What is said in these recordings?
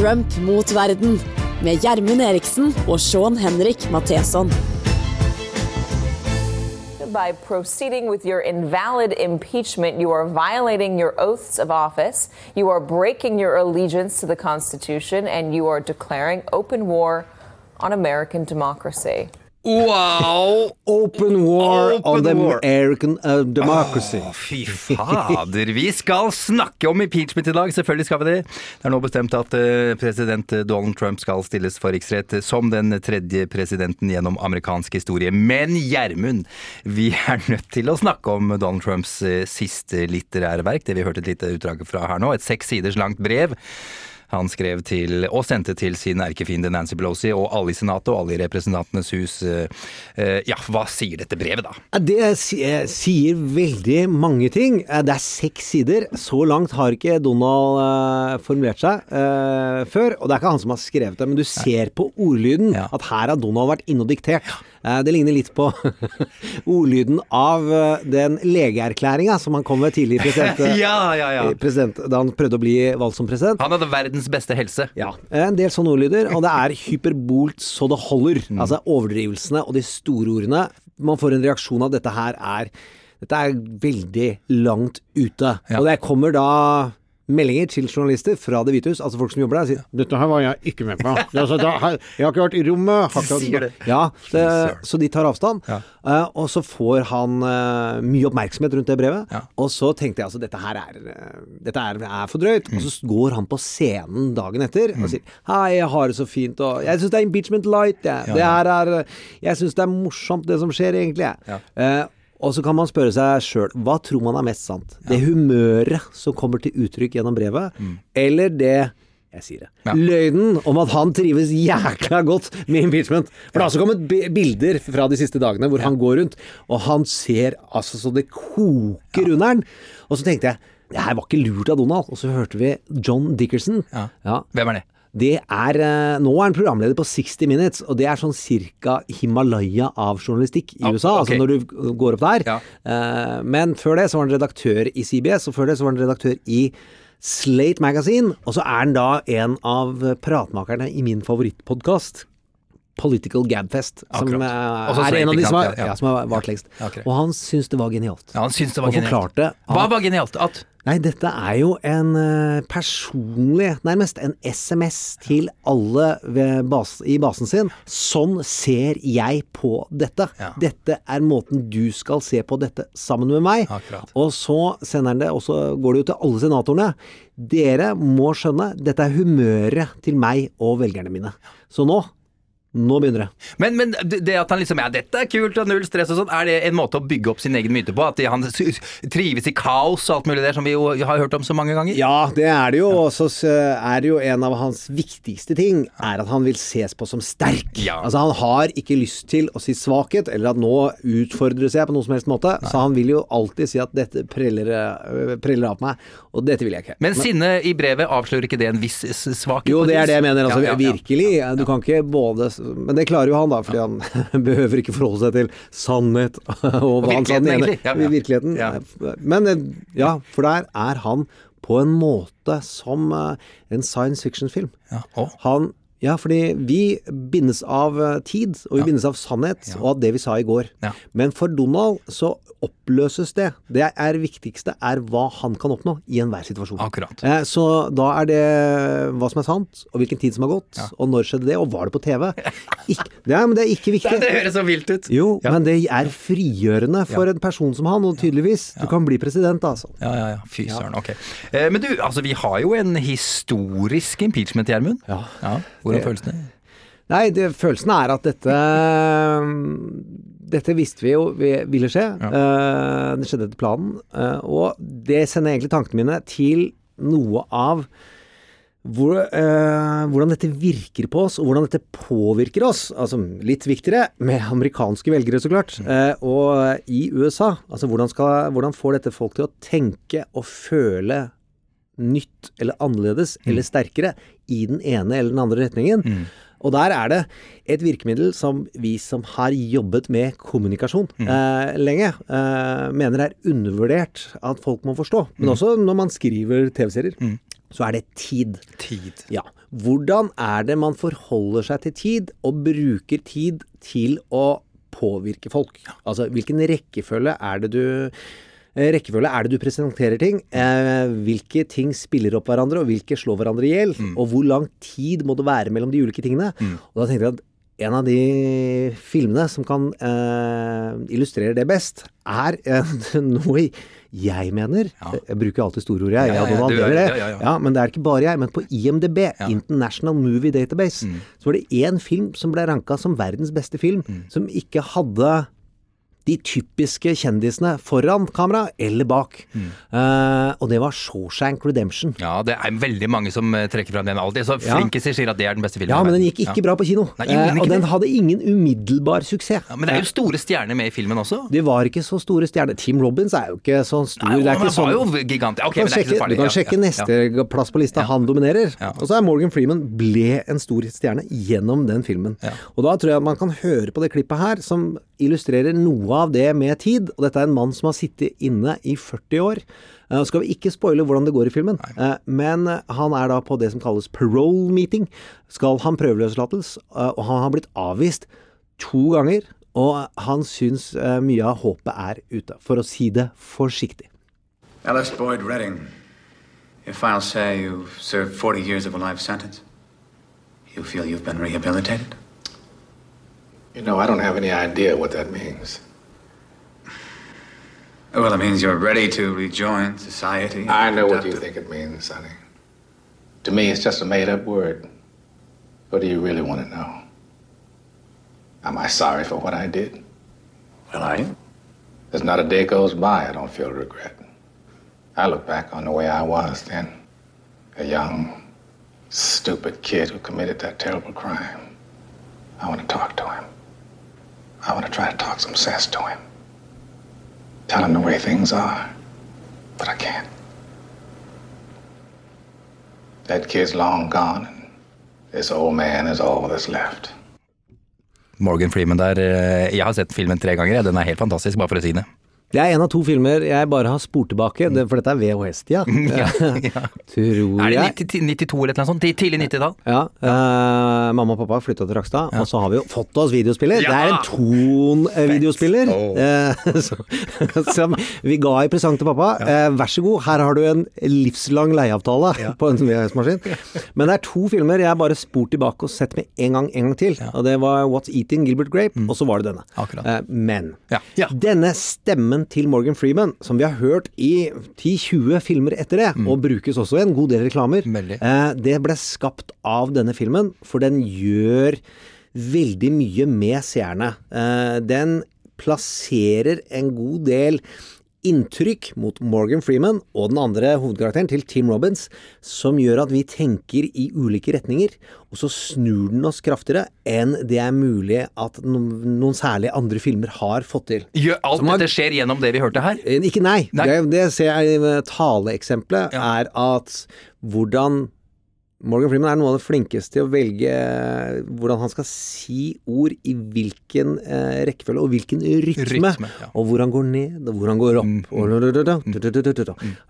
Trump mot verden med Gjermund Eriksen og Sean Henrik Matheson. by proceeding with your invalid impeachment, you are violating your oaths of office, you are breaking your allegiance to the Constitution, and you are declaring open war on American democracy. Wow! Open war Open on the war. American uh, democracy. Oh, fy fader. Vi skal snakke om impeachment i dag, selvfølgelig skal vi det. Det er nå bestemt at eh, president Donald Trump skal stilles for riksrett som den tredje presidenten gjennom amerikansk historie. Men Gjermund, vi er nødt til å snakke om Donald Trumps eh, siste litterære verk, det vi hørte et lite utdrag fra her nå. Et seks siders langt brev. Han skrev til, og sendte til sin erkefiende Nancy Pelosi og alle i Senatet og alle i Representantenes hus. Eh, eh, Ja, hva sier dette brevet, da? Det eh, sier veldig mange ting. Det er seks sider. Så langt har ikke Donald formulert seg før. Og det er ikke han som har skrevet det, men du ser på ordlyden at her har Donald vært inne og diktert. Eh, det ligner litt på ordlyden av eh, den legeerklæringa som han kom med tidlig i president, Ja, ja, ja. president, da han prøvde å bli valgt som president. Han hadde verdens beste helse. Ja, en del sånne ordlyder, og det er hyperbolt så det holder. Mm. Altså overdrivelsene og de store ordene. Man får en reaksjon av dette her er Dette er veldig langt ute. Og det kommer da meldinger til journalister fra Det hvite hus, altså folk som jobber der, og sier Dette her var jeg ikke med på. Altså, da, her, jeg har ikke vært i rommet. Har ikke, Sier det. Ja, det, så de tar avstand. Ja. Uh, og så får han uh, mye oppmerksomhet rundt det brevet. Ja. Og så tenkte jeg altså dette her er, eh, dette er, er for drøyt. Og så Mm. går han på scenen dagen etter og sier Hei, jeg har det så fint, og jeg syns det er impeachment light, jeg. Det her er Jeg syns det er morsomt, det som skjer, egentlig, jeg. Ja. Og så kan man spørre seg sjøl, hva tror man er mest sant? Det humøret som kommer til uttrykk gjennom brevet, eller det jeg sier det. Mm. Ja. Løgnen om at han trives jækla godt med impeachment. For det har også kommet bilder fra de siste dagene hvor han går rundt, og han ser altså så det koker under han. Og så tenkte jeg det her var ikke lurt av Donald. Og så hørte vi John Dickerson. Ja. Ja. Hvem er det? Det er eh, Nå er han programleder på 60 Minutes, og det er sånn cirka Himalaya av journalistikk i USA. Okay. Altså når du går opp der. Ja. Eh, men før det så var han redaktør i CBS, og før det så var han redaktør i Slate Magazine. Og så er han da en av pratmakerne i min favorittpodkast. Political Gabfest, som Akkurat. eh, er en av de som har, Ja, ja. ja, vart lengst. Og han syns det var genialt. Ja, han syntes det var Og genialt. forklarte Hva var genialt? At Nei, dette er jo en eh, personlig, nærmest en SMS til alle ved bas i basen sin. Sånn ser jeg på dette. Ja. Dette er måten du skal se på dette sammen med meg. Akkurat. Og så sender han det, og så går det jo til alle senatorene. Dere må skjønne, dette er humøret til meg og velgerne mine. Så nå, nå begynner det. Men, men det at han liksom Ja, dette er kult og null stress og sånn, er det en måte å bygge opp sin egen myte på? At han trives i kaos og alt mulig der, som vi jo har hørt om så mange ganger? Ja, det er det jo. Og så er det jo en av hans viktigste ting, er at han vil ses på som sterk. Ja. Altså Han har ikke lyst til å si svakhet, eller at nå utfordres jeg på noen som helst måte. Så han vil jo alltid si at dette preller, øh, preller av på meg, og dette vil jeg ikke. Men sinne i brevet avslører ikke det en viss svakhet? Jo, det er det jeg mener. Altså, Ja, ja, ja. Virkelig. Du kan ikke både Men det klarer jo han, da, fordi han behøver ikke forholde seg til sannhet og hva han sa den ene. Virkeligheten. Men eh, ja, for der er han på en måte som eh, en science fiction-film. Ja. Han ja, fordi vi bindes av eh, tid, og vi bindes av sannhet, og av det vi sa i går. Ja. Men for Donald så oppløses det. Det er viktigste er hva han kan oppnå i enhver situasjon. Akkurat. Eh, så da er det hva som er sant, og hvilken tid som har gått, og når skjedde det, og var det på TV? Ikke, det, er, men det er ikke viktig. Det høres så vilt ut. Jo, Ja. men det er frigjørende for en person som han, og tydeligvis. Du kan bli president, altså. Ja, ja, ja. Fy søren. Ok. Eh, men du, altså vi har jo en historisk impeachment, Gjermund. Ja. Hvordan er det? Nei, det, følelsen er at dette Dette visste vi jo vi- ville skje. Eh, det skjedde etter planen. Uh, og det sender egentlig tankene mine til noe av hvor, uh, hvordan dette virker på oss, og hvordan dette påvirker oss. Altså litt viktigere med amerikanske velgere, så klart. Uh, og i USA. Altså hvordan, skal, hvordan får dette folk til å tenke og føle nytt eller annerledes eller sterkere i den ene eller den andre retningen. Og der er det et virkemiddel som vi som har jobbet med kommunikasjon eh, lenge, eh, mener er undervurdert at folk må forstå. Men også når man skriver TV-serier, så er det tid. Tid. Ja. Hvordan er det man forholder seg til tid, og bruker tid til å påvirke folk? Altså, hvilken rekkefølge er det du Rekkefølge er det du presenterer ting? Eh, hvilke ting spiller opp hverandre, og hvilke slår hverandre i hjel? Og hvor lang tid må det være mellom de ulike tingene? Og da tenkte jeg at en av de filmene som kan eh, illustrere det best, er eh, noe jeg mener Jeg bruker alltid store ord, jeg. Ja, ja, ja, er- det. ja, ja, ja. Ja, men det er ikke bare jeg. Men på IMDb, International Movie Database, så var det én film som ble ranka som verdens beste film, som ikke hadde de typiske kjendisene foran kamera eller bak. Eh, og det var Shawshank Redemption. Ja, det er veldig mange som eh, trekker fram den alltid. Så Ja. sier at det er den beste filmen. Ja, men den gikk ikke ja. bra på kino. Nei, ikke og den hadde ingen umiddelbar suksess. Ja, men det er jo store stjerner med i filmen også. Det var ikke så store stjerner. Team Robins er jo ikke så stor. Nei, det er ikke sånn jo gigant. Ja, du kan sjekke, du kan sjekke neste plass på lista. Han dominerer. Og så er Morgan Freeman ble en stor stjerne gjennom den filmen. Og da tror jeg man kan høre på det klippet her, som illustrerer noe av det med tid. Og dette er en mann som har sittet inne i 40 år. Uh, skal vi ikke spoile hvordan det går i filmen, uh, men eh, han er da på det som kalles parole meeting. Skal han prøveløslates, Uh, og han har blitt avvist to ganger. Og han syns eh, mye av håpet er ute, for å si det forsiktig. Ellis Boyd Redding, if I'll say you've served 40 years of a life sentence. You feel you've been rehabilitated? You know, I don't have any idea what that means. Well, it means you're ready to rejoin society. I know what you think it means, Sonny. To me, it's just a made up word. What do you really want to know? Am I sorry for what I did? Well, I you? There's not a day goes by I don't feel regret. I look back on the way I was then. A young, stupid kid who committed that terrible crime. I want to talk to him. I want to try to talk some sense to him. Tell him the way things are. But I can't. That kid's long gone, and this old man is all that's left. Morgan Freeman der. eh, Jeg har sett filmen tre ganger. Den er helt fantastisk, bare for å si det. Det er en av to filmer jeg bare har spurt tilbake, det, for dette er VHS-tida. Tror Er det 90, 92 eller noe sånt? Tidlig 90-tall? Ja, eh, mamma og pappa flytta til Rakstad, og så har vi jo fått oss videospiller. Ja! Det er en Ton-videospiller Fett. som vi ga i presang til pappa. Uh, vær så god, her har du en livslang leieavtale på en VHS-maskin. Men det er to filmer jeg bare spurt tilbake og sett med en gang, en gang til. Og det var What's Eating Gilbert Grape, og så var det denne. Eh, men Ja. Ja. denne stemmen til Morgan Freeman, som vi har hørt i 10-20 filmer etter det, og brukes også i en god del reklamer, eh, det ble skapt av denne filmen, for den gjør veldig mye med seerne. Eh, den plasserer en god del inntrykk mot Morgan Freeman og den andre hovedkarakteren til Tim Robbins, som gjør at vi tenker i ulike retninger, og så snur den oss kraftigere enn det er mulig at noen, noen særlig andre filmer har fått til. Gjør alt har- dette skjer gjennom det vi hørte her? Eh, Ikke nei. Nei. Det, det ser jeg taleeksempelet, Ja. er at hvordan Morgan Freeman er noe av det flinkeste til å velge eh, hvordan han skal si ord i hvilken eh, rekkefølge og hvilken rytme. Rytme, ja. Og hvor han går ned, og hvor han går opp. Og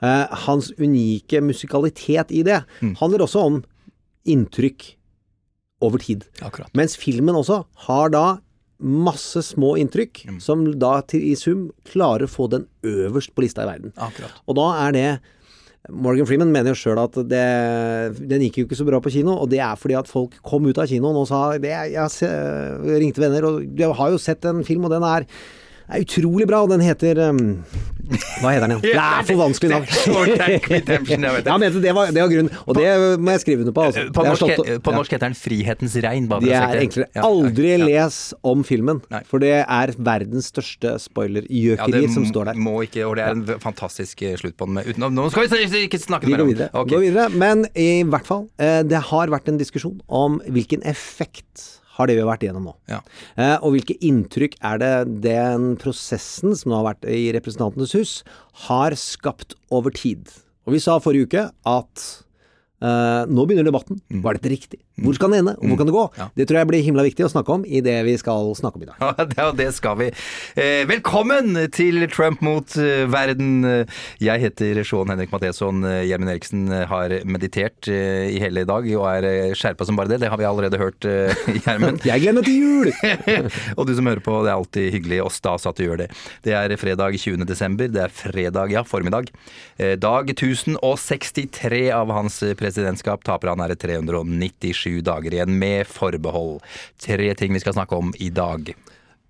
Eh, hans unike musikalitet i det Mm. handler også om inntrykk over tid. Akkurat. Mens filmen også har da masse små inntrykk, Mm. som da til, i sum klarer å få den øverst på lista i verden. Akkurat. Og da er det Morgan Freeman mener jo sjøl at det, den gikk jo ikke så bra på kino, og det er fordi at folk kom ut av kinoen og sa det, jeg, ringte venner, og jeg har jo sett en film, og den er, er utrolig bra, og den heter um, Hva heter den igjen? Det er for vanskelig navn. Ja, men det var, det var grunnen, og det må jeg skrive under på. Altså. På norsk, slått- på norsk heter den Frihetens regn. Bare Det er enklere. Aldri ja. les om filmen, for det er verdens største spoiler-gjøkeri Ja, som står der. må ikke, og det er en fantastisk eh, slutt på den med utenom Nå skal vi ikke snakke mer om det. Ok. går videre. Men i hvert fall, eh, det har vært en diskusjon om hvilken effekt har det vi har vært igjennom nå. Ja. Eh, og hvilke inntrykk er det den prosessen som nå har vært i Representantenes hus, har skapt over tid. Og vi sa forrige uke at eh, nå begynner debatten. Mm. Var dette riktig? Hvor skal den ende, og hvor mm. kan det gå? Det tror jeg blir himla viktig å snakke om i det vi skal snakke om i dag. Ja, det, det skal vi. Eh, velkommen til Trump mot eh, verden. Jeg heter Sean Henrik Matheson. Gjermund Eriksen har meditert eh, i hele dag og er skjerpa som bare det. Det har vi allerede hørt, Gjermund. jeg gleder meg til jul! og du som hører på, det er alltid hyggelig og stas at du gjør det. Det er fredag 20. desember. Det er fredag, ja, formiddag. Dag 1063 av hans presidentskap. Taper han er 397 sju dager igjen, med forbehold. Tre ting vi skal snakke om i dag.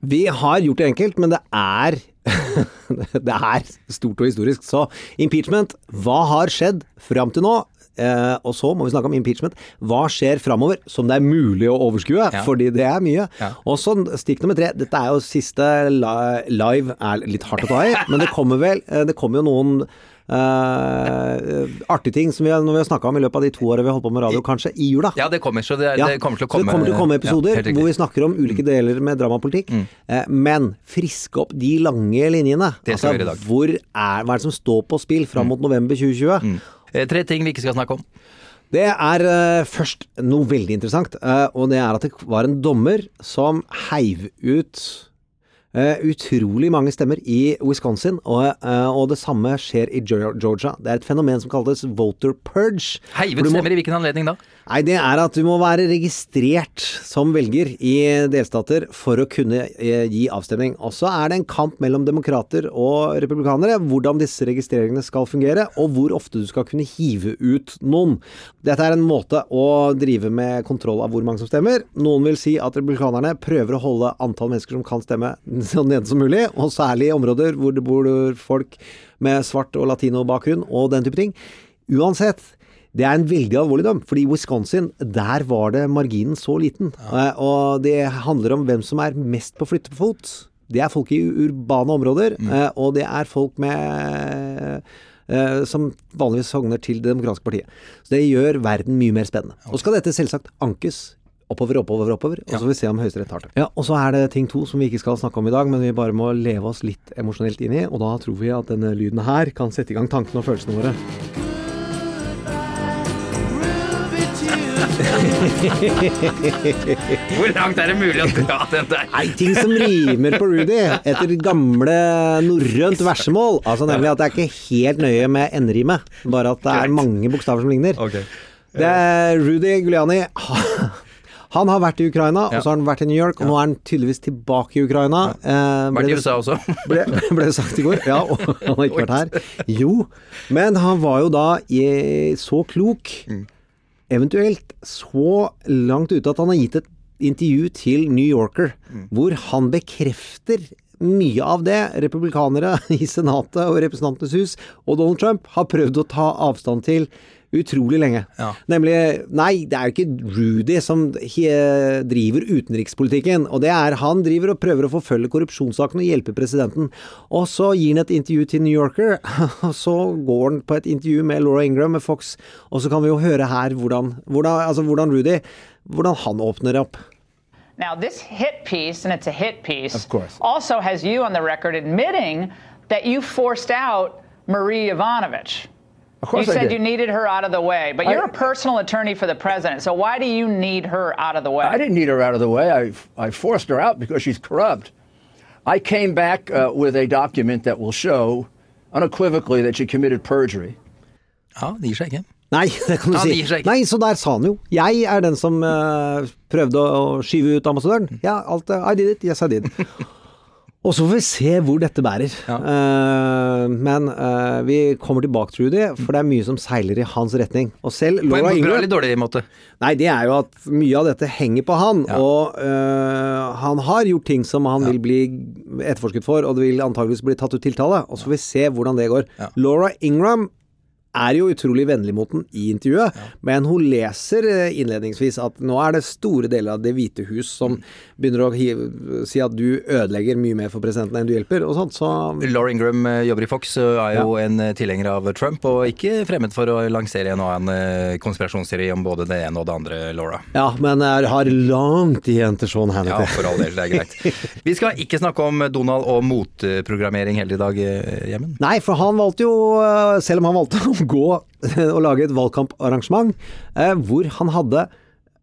Vi har gjort det enkelt, men det er Det er stort og historisk. Så impeachment, hva har skjedd fram til nå? Eh, og så må vi snakke om impeachment. Hva skjer framover som det er mulig å overskue? Ja. Fordi det er mye. Ja. Og så stikk nummer tre. Dette er jo siste live er litt hardt å ta i, men det kommer vel eh, Det kommer jo noen eh, artige ting som vi har, vi har snakka om i løpet av de to åra vi har holdt på med radio, kanskje i jula. Ja, det kommer, så det, Ja, det kommer til å så komme det kommer til å komme episoder Ja. Mm. hvor vi snakker om ulike deler med dramapolitikk. Eh, men friske opp de lange linjene. Altså, Det skal vi gjøre i dag. Mm. Hvor er, hva er det som står på spill fram mot november 2020? Eh, Tre ting vi ikke skal snakke om. Det er uh, først noe veldig interessant, og det er at det var en dommer som heiv ut eh, utrolig mange stemmer i Wisconsin, og, uh, og det samme skjer i Georgia. Det er et fenomen som kalles voter purge. Heivet må- stemmer i hvilken anledning da? Nei, det er at du må være registrert som velger i delstater for å kunne eh, gi avstemning. Og så er det en kamp mellom demokrater og republikanere hvordan disse registreringene skal fungere, og hvor ofte du skal kunne hive ut noen. Dette er en måte å drive med kontroll av hvor mange som stemmer. Noen vil si at republikanerne prøver å holde antall mennesker som kan stemme så nede som mulig, og særlig i områder hvor det bor folk med svart og latino-bakgrunn og den type ting. Uansett, det er en veldig alvorlig dom, fordi i Wisconsin, der var det marginen så liten. Eh, Og det handler om hvem som er mest på flyttefot. Det er folk i urbane områder, eh, og det er folk med eh, som vanligvis sogner til Det demokratiske partiet. Så det gjør verden mye mer spennende. Og skal dette selvsagt ankes oppover, oppover, oppover, og så får vi se om Høyesterett tar det. Ja, Og så er det ting to som vi ikke skal snakke om i dag, men vi bare må leve oss litt emosjonelt inn i, og da tror vi at denne lyden her kan sette i gang tankene og følelsene våre. Hvor langt er det mulig å dra den der? Nei, ting som rimer på Rudy etter gamle norrønt versemål. Altså nemlig at det er ikke helt nøye med enderimet, bare at det er mange bokstaver som ligner. Det er Rudy Guliani. Han har vært i Ukraina, og så har han vært i New York, og nå er han tydeligvis tilbake i Ukraina. Eh, ble Vært i USA også. ble, ble det sagt i går. Ja, og han har ikke vært her. Jo, men han var jo da i, så klok, eventuelt så langt ute at han har gitt et intervju til New Yorker, hvor han bekrefter mye av det republikanere i Senatet og Representantenes hus og Donald Trump har prøvd å ta avstand til utrolig lenge. Ja. Nemlig Nei, det er jo ikke Rudy som he- driver utenrikspolitikken. Og det er han driver og prøver å forfølge korrupsjonssaken og hjelpe presidenten. Og så gir han et intervju til New Yorker, og så går han på et intervju med Laura Ingram med Fox, og så kan vi jo høre her hvordan, hvordan, altså hvordan Rudy Hvordan han åpner opp. Now, this hit piece, and it's a hit piece, Of course. also has you on the record admitting that you forced out Marie Ivanovich. Of course you I said did. you needed her out of the way, but you're a personal attorney for the president, so why do you need her out of the way? I didn't need her out of the way. I, I forced her out because she's corrupt. I came back uh, with a document that will show unequivocally that she committed perjury. Ja, det gir seg ikke. Nei, det kan du Han si. gir seg ikke. Nei, så der sa han jo. Jeg er den som eh, prøvde å skyve ut ambassadøren. Ja, alt eh, I did it. Yes, I did. Og så får vi se hvor dette bærer. Eh, men uh, vi kommer tilbake til Rudy, for det er mye som seiler i hans retning. Og selv På en Laura bra eller dårlig måte. Nei, det er jo at mye av dette henger på han. Og uh, han har gjort ting som han vil bli etterforsket for, og det vil antageligvis bli tatt ut tiltale. Og så får vi se hvordan det går. Laura Ingram er jo utrolig vennlig mot den i intervjuet, men hun leser eh, innledningsvis at nå er det store deler av Det hvite hus som begynner å si at du ødelegger mye mer for presidenten enn du hjelper, og sånt. Så Laura Ingram eh, jobber i Fox og er jo en eh, tilhenger av Trump, og ikke fremmed for å lansere en og annen konspirasjonsserie konspirasjonsteori om både det ene og det andre, Laura. ja, men jeg har langt igjen til Sean Ja, for all del, det er greit. Vi skal ikke snakke om Donald og motprogrammering heller i dag, hjemmen Gjermund. Nei, for han valgte jo, eh, selv om han valgte gå og lage et valgkamparrangement, eh, hvor han hadde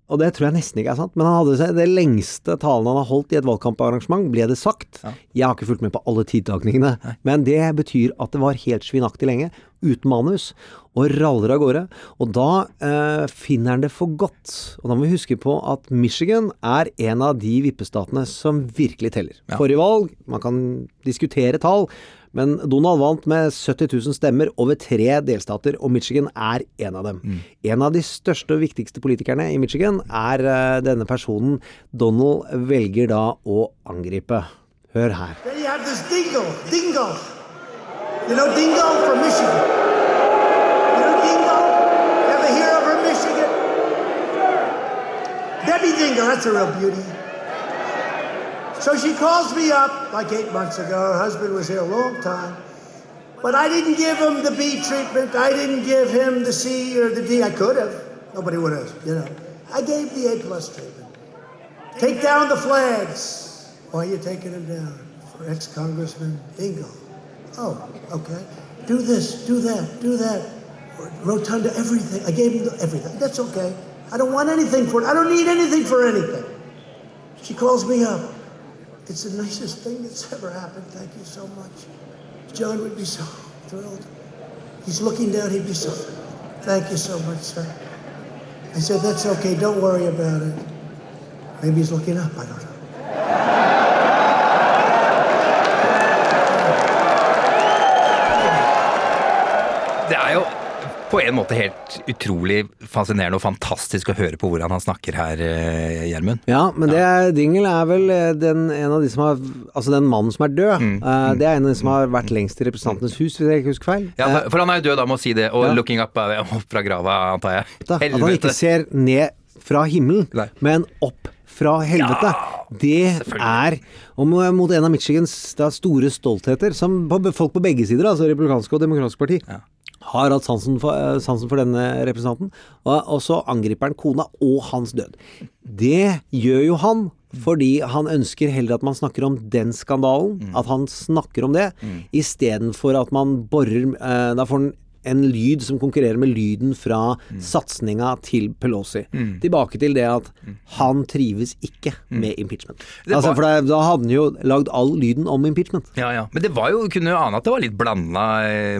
og det tror jeg nesten ikke er sant, men han hadde det lengste talen han har holdt i et valgkamparrangement, ble det sagt. Jeg har ikke fulgt med på alle tidtakningene, men det betyr at det var helt svinaktig lenge, uten manus, og raller av gårde. Og da eh, finner han det for godt. Og da må vi huske på at Michigan er en av de vippestatene som virkelig teller. Forrige valg, man kan diskutere tall, men Donald vant med 70 000 stemmer over tre delstater, og Michigan er en av dem. En av de største og viktigste politikerne i Michigan er uh, denne personen Donald velger da å angripe. Hør her. You know Dingle from Michigan? You know Dingo? You ever hear of her, Michigan? Debbie Dingle, that's a real beauty. So she calls me up like eight months ago. Her husband was here a long time. But I didn't give him the B treatment. I didn't give him the C or the D. I could have. Nobody would have, you know. I gave the A plus treatment. Take down the flags. Why are you taking them down? For ex-Congressman Dingle. Oh, okay. Do this, do that, do that. Rotunda, everything. I gave him everything. That's okay. I don't want anything for it. I don't need anything for anything. She calls me up. It's the nicest thing that's ever happened. Thank you so much. John would be so thrilled. He's looking down. He'd be so. Thank you so much, sir. I said, that's okay. Don't worry about it. Maybe he's looking up. I don't know. På en måte helt utrolig fascinerende og fantastisk å høre på hvordan han snakker her, eh, Gjermund. Ja, men det er, Dingle er vel eh, den, en av de som har Altså den mannen som er død. Eh, det er en av de som har vært lengst i Representantenes hus, hvis jeg ikke husker feil. Ja, for, han er jo død, da, må si det. Og Ja. 'looking up' er opp fra grava, antar jeg. Da, At han ikke ser ned fra himmelen, Nei. men opp fra helvete. Ja, det er og mot en av Michigans store stoltheter, som folk på begge sider, altså republikanske og demokratiske parti, har hatt sansen for, eh, sansen for denne representanten. Og, og så angriper han kona og hans død. Det gjør jo han. Fordi han ønsker heller at man snakker om den skandalen, at han snakker om det, istedenfor at man borer eh, Da får han en lyd som konkurrerer med lyden fra satsninga til Pelosi. Tilbake til det at han trives ikke med impeachment. Var... Altså, for da hadde han jo lagd all lyden om impeachment. Ja, ja. Men det var jo, kunne jo ane at det var litt blanda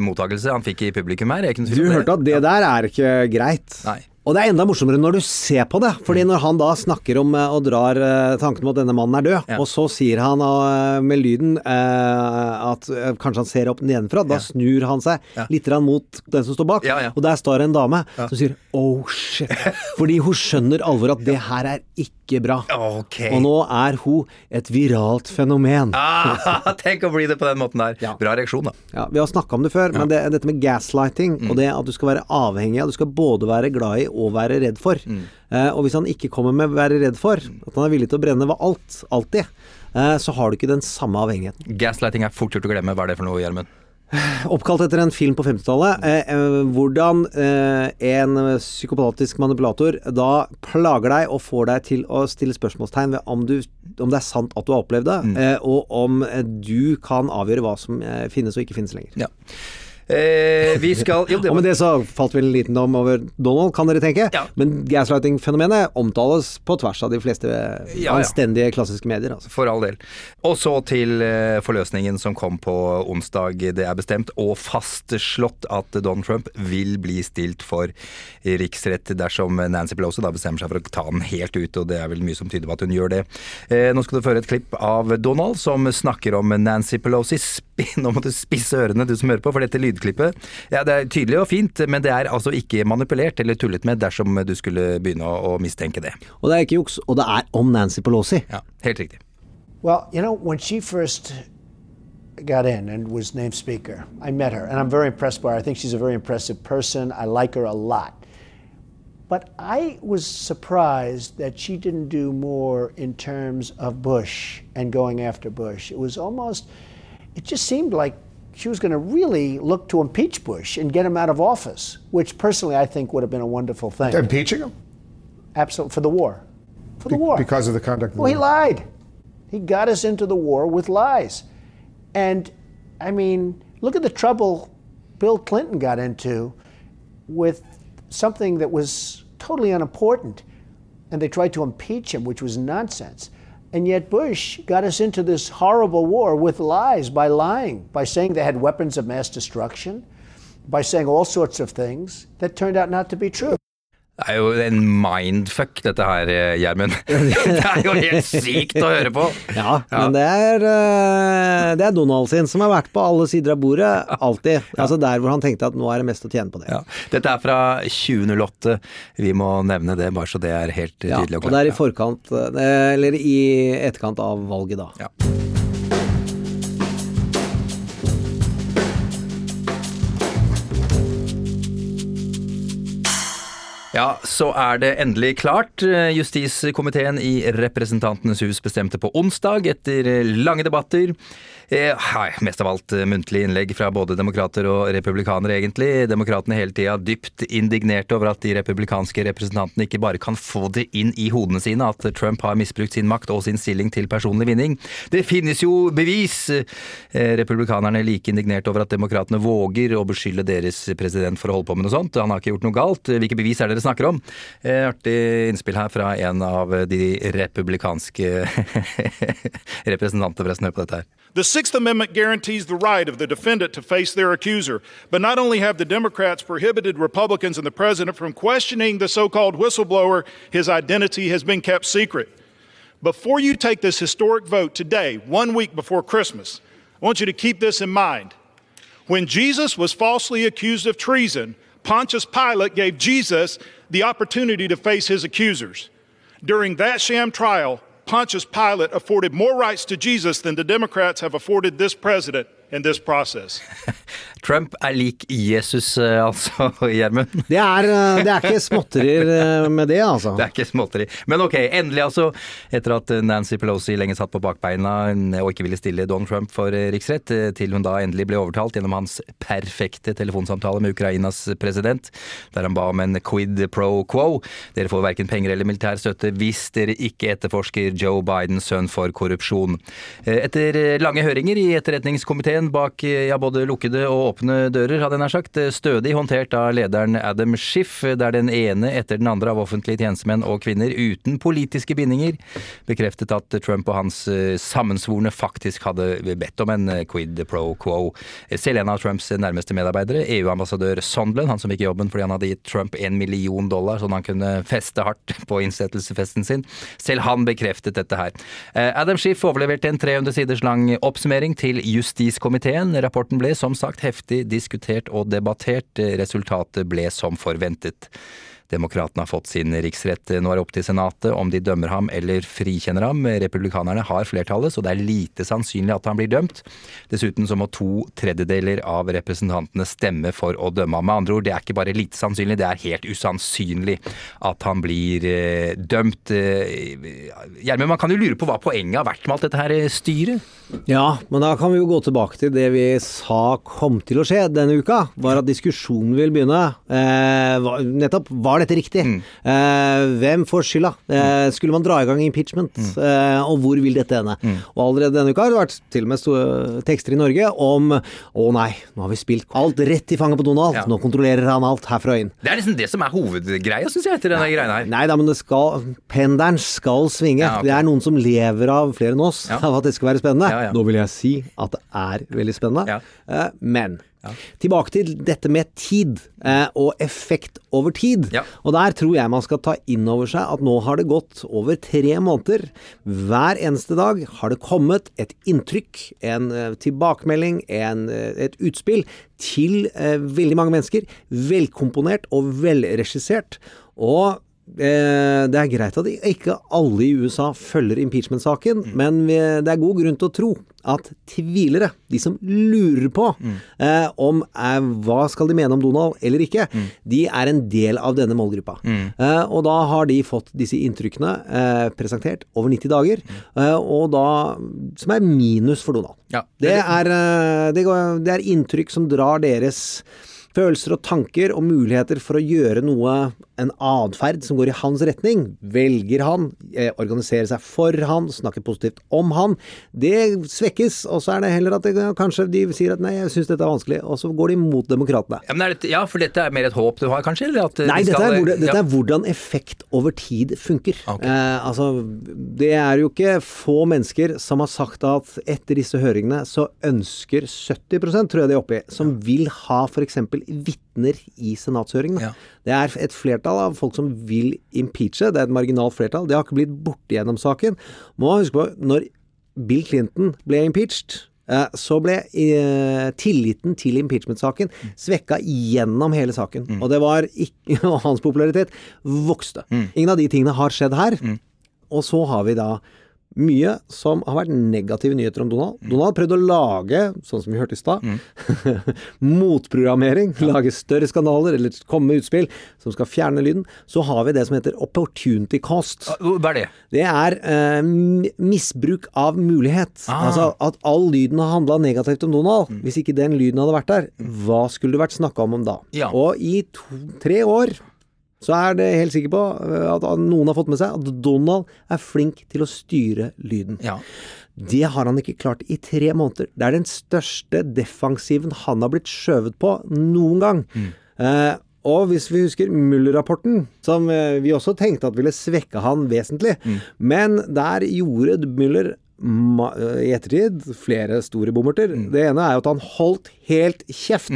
mottakelse han fikk i publikum her. Du hørte at det der er ikke greit. Nei. Og det er enda morsommere når du ser på det. Fordi når han da snakker om eh, og drar eh, tanken om at denne mannen er død, Ja. og så sier han eh, med lyden at kanskje han ser opp nedenfra, da snur han seg Ja. litt mot den som står bak, Ja, ja. og der står en dame som sier 'oh shit'. Fordi hun skjønner alvoret at det her er ikke bra. Okay. Og nå er hun et viralt fenomen. Ah, tenk å bli det på den måten der. Ja. Bra reaksjon, da. Ja, Vi har snakka om det før, men det, dette med gaslighting og det at du skal være avhengig av Du skal både være glad i og være redd for. Eh, og hvis han ikke kommer med å være redd for, at han er villig til å brenne ved alt, alltid, eh, så har du ikke den samme avhengigheten. Gaslighting er fort gjort å glemme. Hva er det for noe, Gjermund? Oppkalt etter en film på 50-tallet. Eh, eh, hvordan eh, en psykopatisk manipulator da plager deg og får deg til å stille spørsmålstegn ved om, du, om det er sant at du har opplevd det, eh, og om du kan avgjøre hva som eh, finnes og ikke finnes lenger. Ja. Eh, vi skal Jo, det Og med det så falt vel en liten dom over Donald, kan dere tenke. Ja. Men gaslighting-fenomenet omtales på tvers av de fleste ja. anstendige klassiske medier. Altså. For all del. Og så til eh, forløsningen som kom på onsdag. Det er bestemt og fastslått at Donald Trump vil bli stilt for riksrett dersom Nancy Pelosi da bestemmer seg for å ta den helt ut, og det er vel mye som tyder på at hun gjør det. Eh, nå skal du føre et klipp av Donald som snakker om Nancy Pelosi. Spin, Nå må du spisse ørene, du som hører på, for dette lydklippet ja, det er tydelig og fint, men det er altså ikke manipulert eller tullet med dersom du skulle begynne å, å mistenke det. Og det er ikke juks, og det er om Nancy Pelosi. Ja, helt riktig. Well, you know, when she first got in and was named Speaker, I met her, and I'm very impressed by her. I think she's a very impressive person. I like her a lot. But I was surprised that she didn't do more in terms of Bush and going after Bush. It was almost, it just seemed like she was going to really look to impeach Bush and get him out of office, which personally I think would have been a wonderful thing. Impeaching him? Absolutely, for the war. For the Be- war. Because of the conduct of the Well, he lied. He got us into the war with lies. And I mean, look at the trouble Bill Clinton got into with something that was totally unimportant. and they tried to impeach him, which was nonsense. And yet Bush got us into this horrible war with lies by lying, by saying they had weapons of mass destruction, by saying all sorts of things that turned out not to be true. Det er jo en mindfuck, dette her, eh, Gjermund. Det er jo helt sykt å høre på. Ja, men det er, eh, det er Donald sin, som har vært på alle sider av bordet, alltid. Altså der hvor han tenkte at nå er det mest å tjene på det. Ja. Dette er fra 2008. Vi må nevne det, bare så det er helt tydelig og og klart. det er i forkant, eh, eller i etterkant av valget, da. Ja. Ja, så er det endelig klart. Justiskomiteen i Representantenes hus bestemte på onsdag, etter lange debatter. Eh, hei, mest av alt muntlig muntlige innlegg fra både demokrater og republikanere, egentlig. Demokratene hele tida dypt indignerte over at de republikanske representantene ikke bare kan få det inn i hodene sine at Trump har misbrukt sin makt og sin stilling til personlig vinning. Det finnes jo bevis! Eh, Republikanerne er like indignert over at demokratene våger å beskylde deres president for å holde på med noe sånt. Han har ikke gjort noe galt. Hvilke bevis er det dere snakker om? Eh, Artig innspill her fra en av de republikanske representantene, forresten. Hør på dette her. The Sixth Amendment guarantees the right of the defendant to face their accuser. But not only have the Democrats prohibited Republicans and the president from questioning the so called whistleblower, his identity has been kept secret. Before you take this historic vote today, one week before Christmas, I want you to keep this in mind. When Jesus was falsely accused of treason, Pontius Pilate gave Jesus the opportunity to face his accusers. During that sham trial, Pontius Pilate afforded more rights to Jesus than the Democrats have afforded this president. Trump er lik Jesus, eh, altså, Gjermund. Det eh, det er ikke småtterier eh, med det, altså. Det er ikke småtteri. Men ok, endelig altså. Etter at Nancy Pelosi lenge satt på bakbeina og ikke ville stille Don Trump for riksrett, til hun da endelig ble overtalt gjennom hans perfekte telefonsamtale med Ukrainas president, der han ba om en quid pro quo. Dere får verken penger eller militær støtte hvis dere ikke etterforsker Joe Bidens sønn for korrupsjon. Etter lange høringer i etterretningskomiteen bak eh, ja, både lukkede og åpne dører, hadde jeg nær sagt, stødig håndtert av lederen Adam Schiff, der den ene etter den andre av offentlige tjenestemenn og kvinner uten politiske bindinger bekreftet at Trump og hans eh, sammensvorne faktisk hadde bedt om en eh, quid pro quo. Selv en av Trumps nærmeste medarbeidere, EU-ambassadør Sondland, han som fikk jobben fordi han hadde gitt Trump en million dollar sånn han kunne feste hardt på innsettelsesfesten sin, selv han bekreftet dette her. Eh, Adam Schiff overleverte en 300 siders lang oppsummering til justiskomiteen. Rapporten ble som sagt heftig diskutert og debattert. Resultatet ble som forventet. Demokratene har fått sin riksrett. Nå er det opp til Senatet om de dømmer ham eller frikjenner ham. Republikanerne har flertallet, så det er lite sannsynlig at han blir dømt. Dessuten så må to tredjedeler av representantene stemme for å dømme ham. Med andre ord, det er ikke bare lite sannsynlig, det er helt usannsynlig at han blir eh, dømt. Eh, Gjermund, man kan jo lure på hva poenget har vært med alt dette her eh, styret? Ja, men da kan vi jo gå tilbake til det vi sa kom til å skje denne uka. Var at diskusjonen vil begynne. Eh, nettopp nettopp, var dette riktig? Eh, hvem får skylda? Eh, skulle man dra i gang impeachment? Eh, og hvor vil dette ende? Og allerede denne uka har det vært til og med store tekster i Norge om å nei, nå har vi spilt alt rett i fanget på Donald. Ja. Nå kontrollerer han alt herfra og inn. Det er liksom det som er hovedgreia, syns jeg, etter denne greia her. Nei da, men det skal Pendelen skal svinge. Ja, okay. Det er noen som lever av flere enn oss, Ja. av at det skal være spennende. Nå vil jeg si at det er veldig spennende. Ja. Tilbake til dette med tid, eh, og effekt over tid. Ja. Og der tror jeg man skal ta inn over seg at nå har det gått over tre måneder. Hver eneste dag har det kommet et inntrykk, en eh, tilbakemelding, en, eh, et utspill til eh, veldig mange mennesker. Velkomponert og velregissert. Og det er greit at ikke alle i USA følger impeachment-saken, men det er god grunn til å tro at tvilere, de som lurer på eh, om eh, hva skal de mene om Donald eller ikke, de er en del av denne målgruppa. Eh, og da har de fått disse inntrykkene eh, presentert over 90 dager, eh, og da, som er minus for Donald. Ja. Det er, eh, det, det er inntrykk som drar deres følelser og tanker og muligheter for å gjøre noe en atferd som går i hans retning, velger han, eh, organiserer seg for han, snakker positivt om han, det svekkes. Og så er det heller at det, kanskje de sier at nei, jeg syns dette er vanskelig, og så går de mot demokratene. Ja, men er det, ja, for dette er mer et håp du har, kanskje? Eller at eh, Nei, de dette skal- er, hvordan, dette er hvordan effekt over tid funker. Okay. Eh, altså, det er jo ikke få mennesker som har sagt at etter disse høringene så ønsker 70% tror jeg de er oppe i, som vil ha f.eks. vitner i senatshøringene. Ja. Det er et flertall av folk som vil impeache, det er et marginalt flertall. Det har ikke blitt borte gjennom saken. Må huske på, når Bill Clinton ble impeached eh, så ble eh, tilliten til impeachment-saken svekka gjennom hele saken. Og det var ikke Og hans popularitet vokste. Ingen av de tingene har skjedd her. Og så har vi da mye som har vært negative nyheter om Donald. Donald prøvde å lage, sånn som vi hørte i stad, motprogrammering. Lage større skandaler, eller komme med utspill som skal fjerne lyden. Så har vi det som heter opportunity cost. Hva er det? Det er eh, misbruk av mulighet. Ah. Altså at all lyden har handla negativt om Donald. Hvis ikke den lyden hadde vært der, hva skulle det vært snakka om om da? Ja. Og i to, tre år så er det helt sikker på eh, at noen har fått med seg at Donald er flink til å styre lyden. Ja. Det har han ikke klart i tre måneder. Det er den største defensiven han har blitt skjøvet på noen gang. Eh, og hvis vi husker Muller-rapporten, som eh, vi også tenkte at ville svekke han vesentlig, men der gjorde Muller i ettertid flere store bommerter. Det ene er jo at han holdt helt kjeft.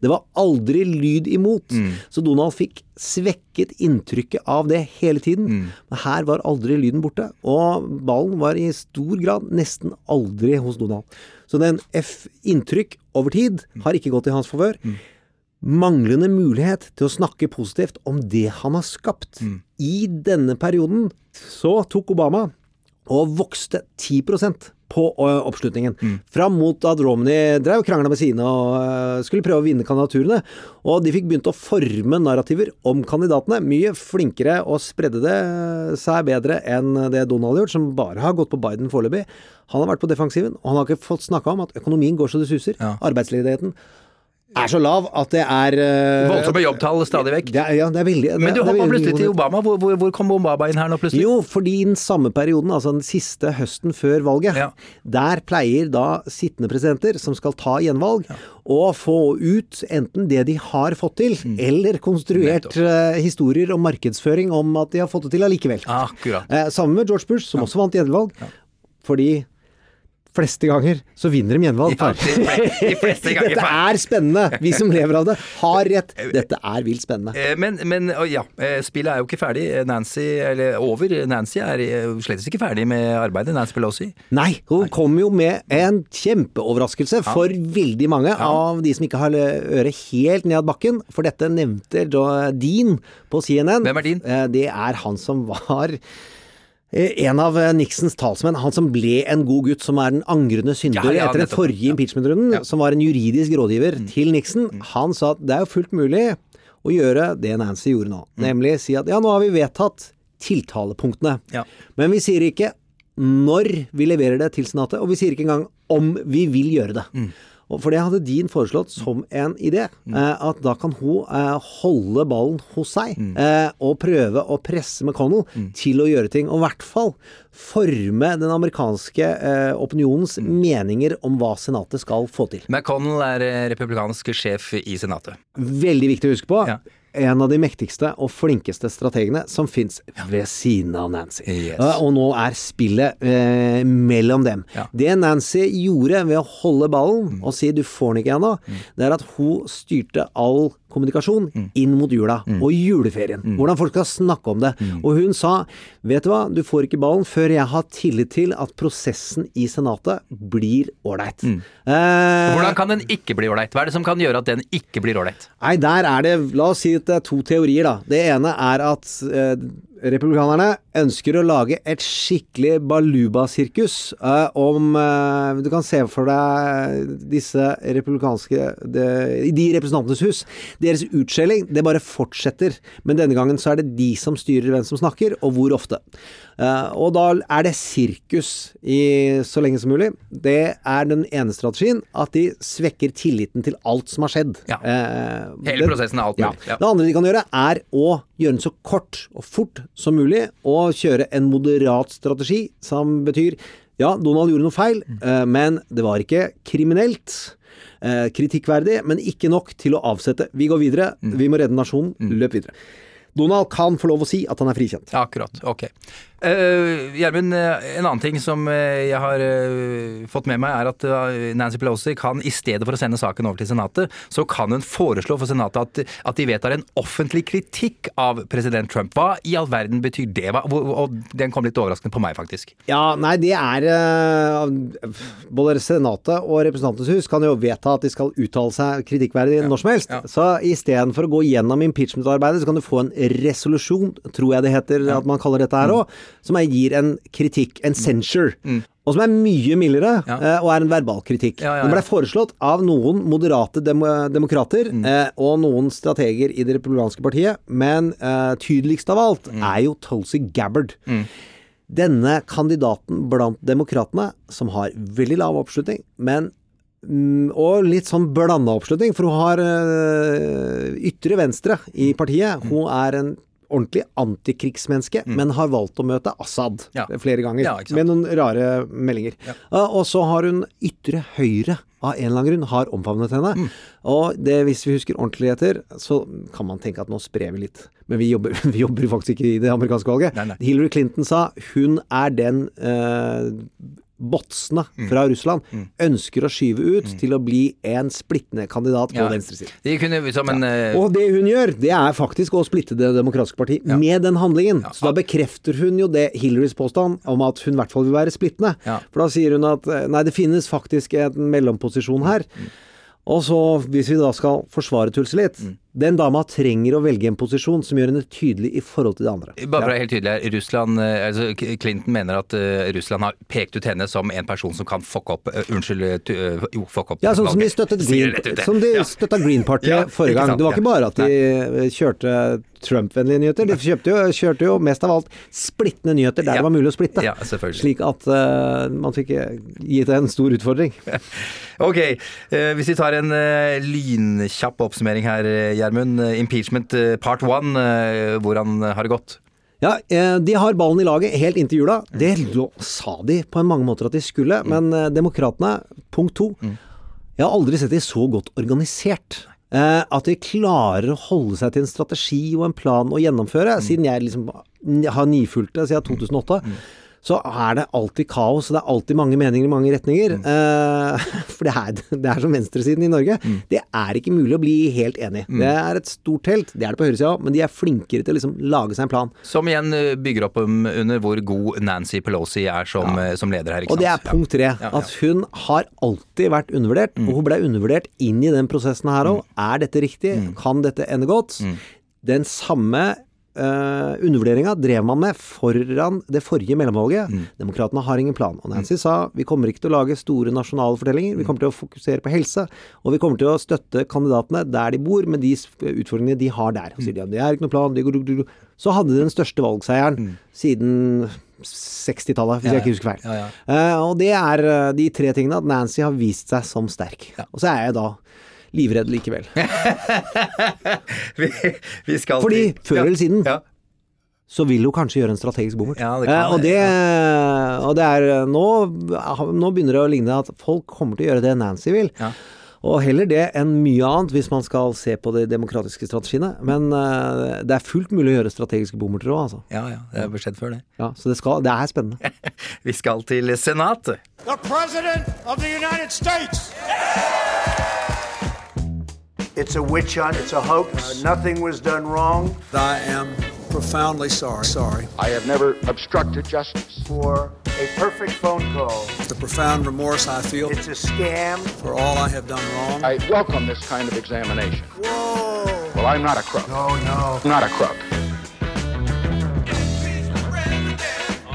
Det var aldri lyd imot. Så Donald fikk svekket inntrykket av det hele tiden. Men her var aldri lyden borte. Og ballen var i stor grad nesten aldri hos Donald. Så den F-inntrykk over tid har ikke gått i hans favør. Manglende mulighet til å snakke positivt om det han har skapt. I denne perioden så tok Obama og vokste 10% på oppslutningen. oppslutningen. Fram mot at Romney drev og krangla med sine og skulle prøve å vinne kandidaturene. Og de fikk begynt å forme narrativer om kandidatene. Mye flinkere og spredde det seg bedre enn det Donald har gjort, som bare har gått på Biden foreløpig. Han har vært på defensiven, og han har ikke fått snakka om at økonomien går så det suser. Ja. Arbeidsledigheten er så lav at det er uh, Voldsomme jobbtall stadig vekk. Det er, ja, det er veldig Men du det hoppa plutselig til Obama. Hvor, hvor, hvor kom Obama inn her nå plutselig? jo, fordi den samme perioden, altså den siste høsten før valget, Ja. der pleier da sittende presidenter som skal ta gjenvalg, å få ut enten det de har fått til, eller konstruert uh, historier om markedsføring om at de har fått det til allikevel. Akkurat. Uh, sammen med George Bush, som også vant gjenvalg, fordi fleste ganger så vinner de gjenvalg. Ja, de- de fleste ganger, Dette er spennende! Vi som lever av det, har rett. Dette er vilt spennende. Eh, Men, men ja, eh, spillet er jo ikke ferdig. Nancy, eller over. Nancy er eh, slett ikke ferdig med arbeidet. Nancy Pelosi. Nei, hun kom jo med en kjempeoverraskelse for veldig mange av de som ikke har øret helt ned bakken. For dette nevnte Dean på CNN. Hvem er Dean? Eh, Det er han som var eh, en av eh, Nixons talsmenn, han som ble en god gutt, som er den angrende synder Ja, ja, etter den forrige impeachment-runden, som var en juridisk rådgiver Mm. til Nixon. Han sa at det er jo fullt mulig å gjøre det Nancy gjorde nå, Mm. nemlig si at ja, nå har vi vedtatt tiltalepunktene. Ja. Men vi sier ikke når vi leverer det til Senatet, og vi sier ikke engang om vi vil gjøre det. Mm. For det hadde Dean foreslått som en idé, eh, at da kan hun eh, holde ballen hos seg Mm. eh, og prøve å presse McConnell til å gjøre ting, og i hvert fall forme den amerikanske opinionens Mm. meninger om hva Senatet skal få til. McConnell er republikansk sjef i Senatet. Veldig viktig å huske på. Ja. En av de mektigste og flinkeste strategene som fins ved siden av Nancy. Yes. Og nå er spillet eh, mellom dem. Ja. Det Nancy gjorde ved å holde ballen Mm. og si 'du får den ikke ennå', det er at hun styrte all kommunikasjon Mm. inn mot jula og juleferien. Hvordan folk skal snakke om det. Mm. Og hun sa 'vet du hva, du får ikke ballen før jeg har tillit til at prosessen i Senatet blir ålreit'. Mm. Eh, Hvordan kan den ikke bli ålreit? Hva er det som kan gjøre at den ikke blir ålreit? Nei, der er det La oss si at det er to teorier, da. Det ene er at eh, Republikanerne ønsker å lage et skikkelig baluba-sirkus eh, om eh, Du kan se for deg disse republikanske de, De representantenes hus. Deres utskjelling, det bare fortsetter. Men denne gangen så er det de som styrer hvem som snakker, og hvor ofte. Eh, og da er det sirkus i så lenge som mulig. Det er den ene strategien, at de svekker tilliten til alt som har skjedd. Ja. Eh, Hele det, prosessen er alt mulig. Ja. Det andre de kan gjøre, er å gjøre den så kort og fort som mulig, og kjøre en moderat strategi, som betyr ja, Donald gjorde noe feil, Mm. eh, men det var ikke kriminelt. Eh, kritikkverdig, men ikke nok til å avsette. Vi går videre, Mm. vi må redde nasjonen, løp videre. Donald kan få lov å si at han er frikjent. Ja, akkurat. Ok. Eh, Gjermund, uh, en annen ting som eh, jeg har uh, fått med meg, er at Nancy Pelosi kan i stedet for å sende saken over til Senatet, så kan hun foreslå for Senatet at, at de vedtar en offentlig kritikk av president Trump. Hva i all verden betyr det? Hva, og, den kom litt overraskende på meg, faktisk. Ja, nei, det er uh, Både Senatet og Representantenes hus kan jo vedta at de skal uttale seg kritikkverdig når som helst. ja. Så istedenfor å gå gjennom impeachment-arbeidet, så kan du få en resolusjon, tror jeg det heter at man kaller dette her òg, som er, gir en kritikk, en censure. Og som er mye mildere, eh, og er en verbalkritikk. Ja. Den ble foreslått av noen moderate dem demokrater eh, og noen strateger i det republikanske partiet, men eh, tydeligst av alt er jo Tulsi Gabbard. Denne kandidaten blant demokratene, som har veldig lav oppslutning, men mm, og litt sånn blanda oppslutning, for hun har øh, ytre venstre i partiet. Hun er en ordentlig antikrigsmenneske, men har valgt å møte Assad Ja. flere ganger, Ja, med noen rare meldinger. Uh, og så har hun ytre høyre av en eller annen grunn har omfavnet henne. Mm. Og det, hvis vi husker ordentlig etter, så kan man tenke at nå sprer vi litt. Men vi jobber, vi jobber faktisk ikke i det amerikanske valget. Nei, nei. Hillary Clinton sa hun er den eh, botsene Mm. fra Russland ønsker å skyve ut til å bli en splittende kandidat på Ja. venstresiden. De kunne en eh, Og det hun gjør, det er faktisk å splitte Det demokratiske parti med den handlingen. Så da bekrefter hun jo det Hillarys påstand om at hun i hvert fall vil være splittende. Ja. For da sier hun at eh, nei, det finnes faktisk en mellomposisjon her. Mm. Og så, hvis vi da skal forsvare Tulsi litt Mm. Den dama trenger å velge en posisjon som gjør henne tydelig i forhold til det andre. Bare for å være helt tydelig her, Russland, eh, altså Clinton mener at eh, Russland har pekt ut henne som en person som kan fucke opp eh, Unnskyld, jo, fucke opp Ja, sånn som de støttet Green, som de støtta Green Party Ja, forrige gang. Det var ikke bare at de kjørte Trump-vennlige nyheter, de kjøpte jo, kjørte jo mest av alt splittende nyheter der Ja. det var mulig å splitte. Ja. Slik at uh, man fikk gitt det en stor utfordring. Ok, uh, hvis vi tar en uh, lynkjapp oppsummering her, eh, Gjermund. Eh, impeachment eh, part one, eh, hvordan har det gått? Ja, de har ballen i laget helt inntil jula. Det sa de på en mange måter at de skulle, men eh, demokratene, punkt to Jeg har aldri sett de så godt organisert. At de klarer å holde seg til en strategi og en plan å gjennomføre. Siden jeg liksom har nifulgt det siden 2008. Så er det alltid kaos, det er alltid mange meninger i mange retninger. Eh, for det er, det er som venstresiden i Norge. Det er ikke mulig å bli helt enig. Det er et stort telt, det er det på høyresida òg, men de er flinkere til å liksom lage seg en plan. Som igjen eh, bygger opp under hvor god Nancy Pelosi er som, ja. som leder her. Og det er punkt tre. Ja, ja. At hun har alltid vært undervurdert, og hun ble undervurdert inn i den prosessen her òg. Er dette riktig? Kan dette ende godt? Den samme uh, undervurderinga drev man med foran det forrige mellomvalget. Demokratene har ingen plan. Og Nancy sa vi kommer ikke til å lage store nasjonale fortellinger, vi kommer til å fokusere på helse, og vi kommer til å støtte kandidatene der de bor, med de utfordringene de har der. Så sier de at det er ikke noe plan, de går, så hadde de den største valgseieren siden 60-tallet, hvis jeg ikke husker feil. Ja, ja. Uh, og det er eh, de tre tingene at Nancy har vist seg som sterk. Og så er jeg da livredd likevel. vi, vi skal Fordi til- før Ja. eller siden Ja. så vil hun kanskje gjøre en strategisk bommert. Ja, det kan Eh, og, det, det, og det er eh, nå, nå begynner det å ligne at folk kommer til å gjøre det Nancy vil. Ja. Og heller det enn mye annet, hvis man skal se på de demokratiske strategiene. Men uh, det er fullt mulig å gjøre strategiske bommerter òg, altså. Ja, ja, det har skjedd før det. Ja, så det, skal, det er spennende. Vi skal til Senatet. The President of the United States. It's a witch hunt. It's a hoax. Uh, nothing was done wrong. I am profoundly sorry. Sorry. I have never obstructed justice. For a perfect phone call. The profound remorse I feel It's a scam. for all I have done wrong. I welcome this kind of examination. Whoa. Well, I'm not a crook. No, no. I'm not a crook.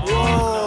Oh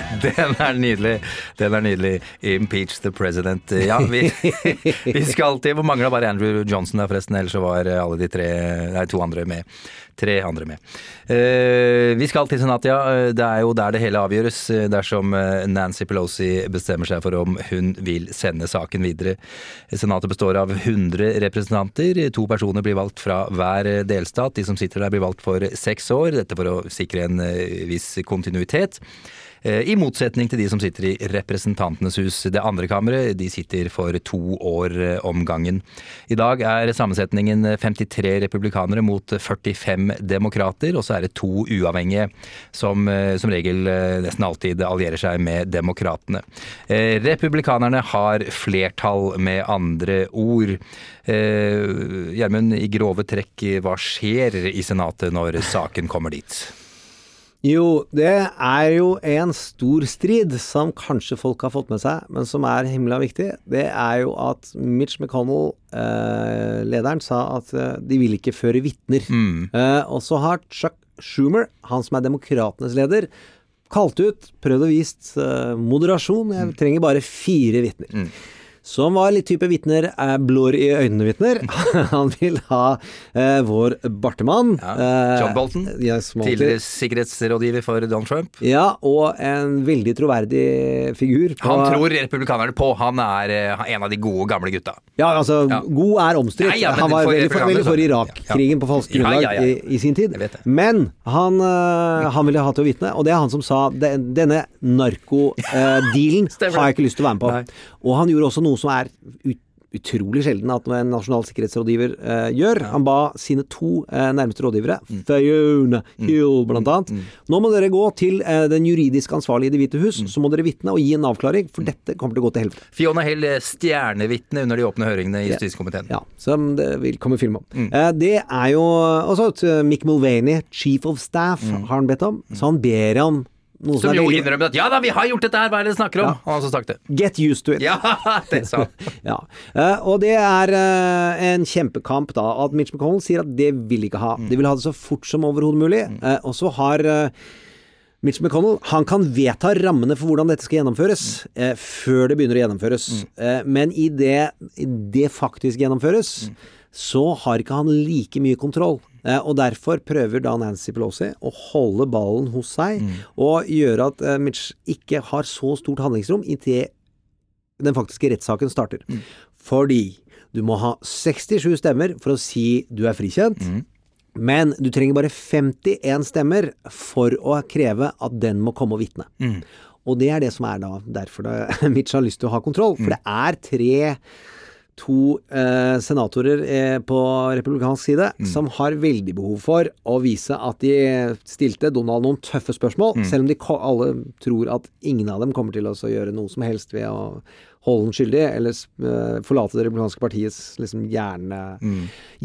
Den er nydelig. Den er nydelig. Impeach the president. Ja, vi, vi skal til Hvor mangla bare Andrew Johnson der, forresten. Ellers så var alle de tre Nei, to andre med. Tre andre med. Eh, vi skal til senatet. Det er jo der det hele avgjøres. eh, Dersom eh, Nancy Pelosi bestemmer seg for om hun vil sende saken videre. Senatet består av 100 representanter. To personer blir valgt fra hver delstat. De som sitter der blir valgt for seks år. Dette for å sikre en eh, viss kontinuitet. Eh, I motsetning til de som sitter i Representantenes hus, det andre kammeret. De sitter for to år eh, om gangen. I dag er sammensetningen 53 republikanere mot 45 demokrater, og så er det to uavhengige som eh, som regel nesten alltid allierer seg med demokratene. Republikanerne har flertall, med andre ord. Gjermund, i grove trekk, hva skjer i Senatet når saken kommer dit? Jo, det er jo en stor strid som kanskje folk har fått med seg, men som er himla viktig. Det er jo at Mitch McConnell, eh, lederen, sa at eh, de vil ikke føre vitner. Eh, og så har Chuck Schumer, han som er demokratenes leder, kalt ut, prøvd og vist eh, moderasjon. Jeg trenger bare fire vitner. Som var litt type vitner, er blår i øynene-vitner. Han vil ha eh, vår bartemann. Ja, John Bolton, Eh, yes, tidligere sikkerhetsrådgiver for Donald Trump. Ja, og en veldig troverdig figur. på- Han tror republikanerne på. Han er eh, en av de gode, gamle gutta. Ja, altså, god er omstridt. Ja, ja, han var for veldig for, veldig for Irak-krigen på falsk grunnlag ja, ja, ja. I, i sin tid. Men han, øh, han ville ha til å vitne, og det er han som sa denne narkodealen har jeg ikke lyst til å være med på. Og han gjorde også noe som er ut, utrolig sjelden at en nasjonal sikkerhetsrådgiver eh, gjør. Han ba sine to eh, nærmeste rådgivere, Mm. Fiona Hill blant annet, nå må dere gå til eh, den juridisk ansvarlige i Det hvite hus, Mm. så må dere vitne og gi en avklaring, for dette kommer til å gå til helvete. Fiona Hill, eh, stjernevitne under de åpne høringene i justiskomiteen. Ja, som det vil komme film om. Mm. Eh, det er jo også eh, Mick Mulvaney, chief of staff, har han bedt om. Så han ber om noe som, Som jo veldig- innrømmer at ja da, vi har gjort dette her, hva er det dere snakker om? Han Og også sagt det. Get used to it. Ja, det sa han. ja. uh, og det er uh, en kjempekamp da, at Mitch McConnell sier at det vil ikke ha. De vil ha det så fort som overhodet mulig. Eh, og så har Mitch McConnell han kan vedta rammene for hvordan dette skal gjennomføres, eh, før det begynner å gjennomføres. Eh, men i det, i det faktisk gjennomføres, så har ikke han like mye kontroll. Eh, og derfor prøver da Nancy Pelosi å holde ballen hos seg, og gjøre at eh, Mitch ikke har så stort handlingsrom inntil den faktiske rettssaken starter. Fordi du må ha 67 stemmer for å si du er frikjent. Men du trenger bare 51 stemmer for å kreve at den må komme og vitne. Og det er det som er da derfor det, Mitch har lyst til å ha kontroll. For det er tre to eh, senatorer eh, på republikansk side som har veldig behov for å vise at de stilte Donald noen tøffe spørsmål, selv om de alle tror at ingen av dem kommer til å gjøre noe som helst ved å holde den skyldig, eller eh, forlate det republikanske partiets liksom hjerne,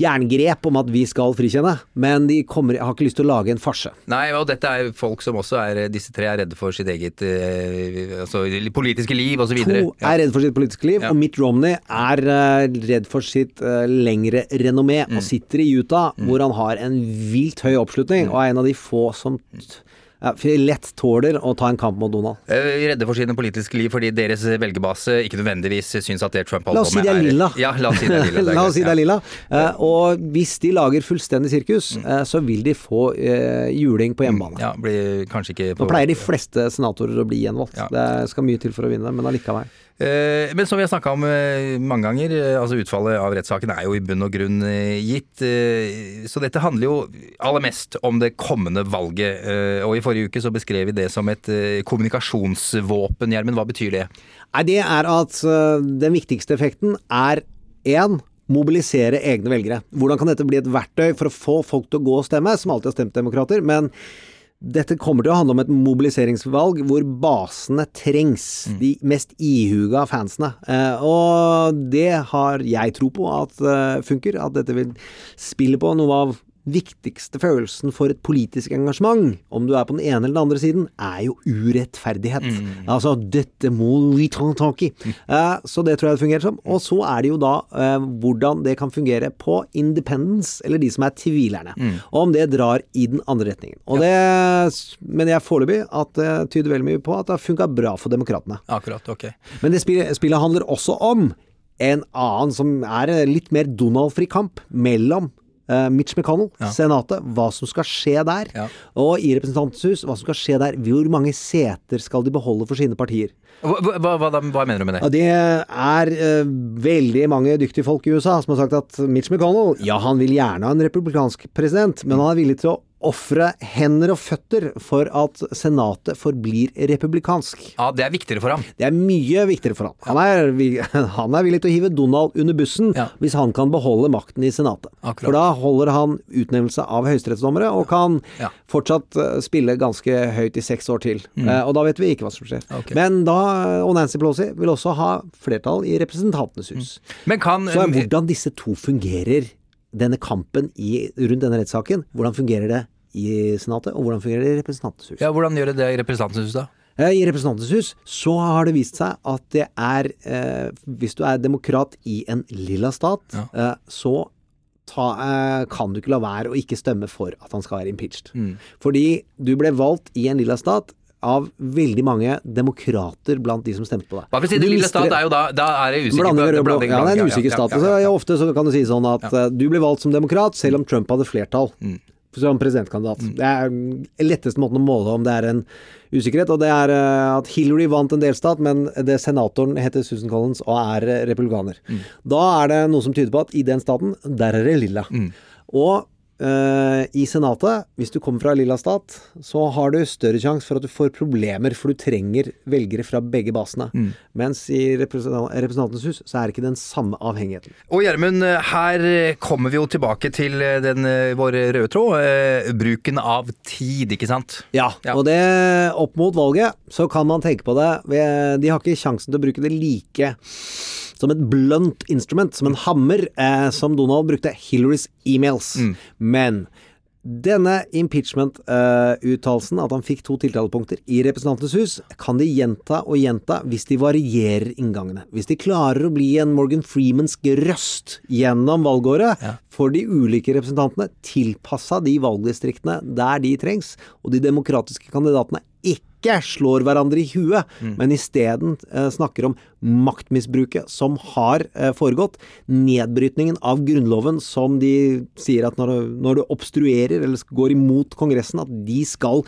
jerngrep om at vi skal frikjenne. Men de kommer, har ikke lyst til å lage en farse. Nei, og dette er folk som også er Disse tre er redde for sitt eget eh, altså, politiske liv osv. To er redde for sitt politiske liv, Ja. og Mitt Romney er eh, redd for sitt eh, lengre renommé, Mm. og sitter i Utah, hvor han har en vilt høy oppslutning, og er en av de få som ja, lett tåler å ta en kamp mot Donald. Eh, Redde for sine politiske liv fordi deres velgerbase ikke nødvendigvis syns at det Trump La holder oss på si med det er lilla. Ja, la oss si det er lilla. er La oss si det er lilla. Eh, og hvis de lager fullstendig sirkus, eh, så vil de få uh, juling på hjemmebane. Ja, blir kanskje ikke Nå pleier de fleste senatorer å bli gjenvalgt. Det skal mye til for å vinne, men allikevel. Eh, Men som vi har snakka om eh, mange ganger, eh, altså utfallet av rettssaken er jo i bunn og grunn gitt. Så dette handler jo aller mest om det kommende valget. Og i forrige uke så beskrev vi det som et kommunikasjonsvåpen. Gjermund, hva betyr det? Nei, det er at den viktigste effekten er én mobilisere egne velgere. Hvordan kan dette bli et verktøy for å få folk til å gå og stemme, som alltid har stemt demokrater, men dette kommer til å handle om et mobiliseringsvalg hvor basene trengs. De mest ihuga fansene. Eh, og det har jeg tro på at uh, funker. At dette vil spille på noe av viktigste følelsen for et politisk engasjement, om du er på den ene eller den andre siden, er jo urettferdighet. Altså 'dette må vi ta tak i'. Eh, så det tror jeg det fungerer som. Og så er det jo da eh, hvordan det kan fungere på independence, eller de som er tvilerne. Og om det drar i den andre retningen. Og det mener jeg foreløpig at det tyder veldig mye på at det har funka bra for demokratene. Akkurat, ok. Men det spillet, spillet handler også om en annen som er litt mer Donald-fri kamp mellom eh, Mitch McConnell, Senatet, hva som skal skje der. Ja. Og i Representantens hus, hva som skal skje der. Hvor mange seter skal de beholde for sine partier? Hva, hva, hva, hva mener du med det? Ja, det er uh, veldig mange dyktige folk i USA som har sagt at Mitch McConnell Ja, han vil gjerne ha en republikansk president, men han er villig til å ofre hender og føtter for at Senatet forblir republikansk. Ja, Det er viktigere for ham. Det er mye viktigere for ham. Han er, han er villig til å hive Donald under bussen Ja. hvis han kan beholde makten i Senatet. Akkurat. For da holder han utnevnelse av høyesterettsdommere og kan Ja. fortsatt eh, spille ganske høyt i seks år til. Mm. og da vet vi ikke hva som skjer. Okay. Men da, og Nancy Pelosi vil også ha flertall i Representantenes hus. Men kan Så er hvordan disse to fungerer, denne kampen i, rundt denne rettssaken, hvordan fungerer det i Senatet, og hvordan fungerer det i Representantenes hus? Ja, Hvordan gjør det det i Representantens hus, da? Eh, I Representantenes hus så har det vist seg at det er eh, Hvis du er demokrat i en lilla stat, Ja. eh, så ta, eh, kan du ikke la være å ikke stemme for at han skal være impeached. Mm. Fordi du ble valgt i en lilla stat av veldig mange demokrater blant de som stemte på deg. Bare for å si det, Lille Stat er jo da Da er det usikker Blanding blanding- Ja, det er en usikker stat. ja, ja, ja. Ofte så kan du si sånn at eh, du ble valgt som demokrat selv om Trump hadde flertall. Mm. Som presidentkandidat. Det er den letteste måten å måle om det er en usikkerhet. Og det er eh, at Hillary vant en delstat, men det senatoren heter Susan Collins og er eh, republikaner. Mm. Da er det noe som tyder på at i den staten, der er det lilla. Mm. Og eh, i Senatet, hvis du kommer fra lilla stat, så har du større sjanse for at du får problemer, for du trenger velgere fra begge basene. Mm. Mens i Representantens hus så er det ikke den samme avhengigheten. Og Gjermund, her kommer vi jo tilbake til den, eh, vår røde tråd. eh, Bruken av tid, ikke sant? Ja, Ja. og det opp mot valget så kan man tenke på det. De har ikke sjansen til å bruke det like som et blunt instrument, som en hammer, eh, som Donald brukte Hillarys e-mails. Men denne impeachment-uttalelsen, at han fikk to tiltalepunkter i Representantenes hus, kan de gjenta og gjenta hvis de varierer inngangene. Hvis de klarer å bli en Morgan Freemansk røst gjennom valgåret for de ulike representantene, tilpassa de valgdistriktene der de trengs, og de demokratiske kandidatene ikke slår hverandre i huet, men isteden eh, snakker om maktmisbruket som har eh, foregått, nedbrytningen av Grunnloven som de sier at når, du- når du obstruerer eller går imot Kongressen, at de skal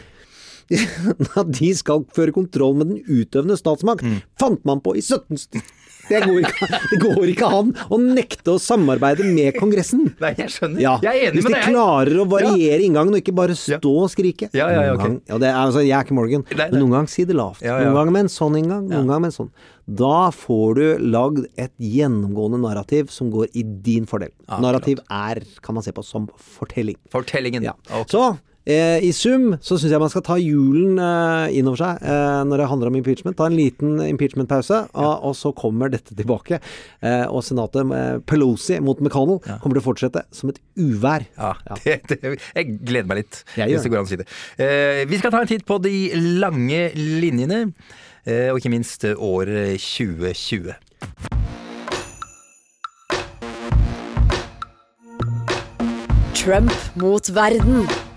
at de skal føre kontroll med den utøvende statsmakt, fant man på i 17... Det går, ikke, det går ikke an å nekte å samarbeide med Kongressen. Nei, jeg skjønner. Ja, Jeg er enig Hvis med de deg. klarer å variere inngangen og ikke bare stå og skrike. Ja, ja, ja, ok. Gang- ja, det er, altså, jeg er ikke Morgan, men noen ganger si det lavt. Ja, ja. Noen ganger med en sånn inngang, noen ganger med en sånn. Da får du lagd et gjennomgående narrativ som går i din fordel. Narrativ er, kan man se på som fortelling. Fortellingen. Ja. Okay. Så eh, i sum så syns jeg man skal ta julen eh, innover seg eh, når det handler om impeachment. Ta en liten impeachment-pause, og, og så kommer dette tilbake. Eh, og senatet med Pelosi mot McConnell kommer til å fortsette som et uvær. Ja, det, det, jeg gleder meg litt, Jeg hvis det går an å si det. Eh, vi skal ta en titt på de lange linjene, eh, og ikke minst eh, året 2020. Trump mot verden.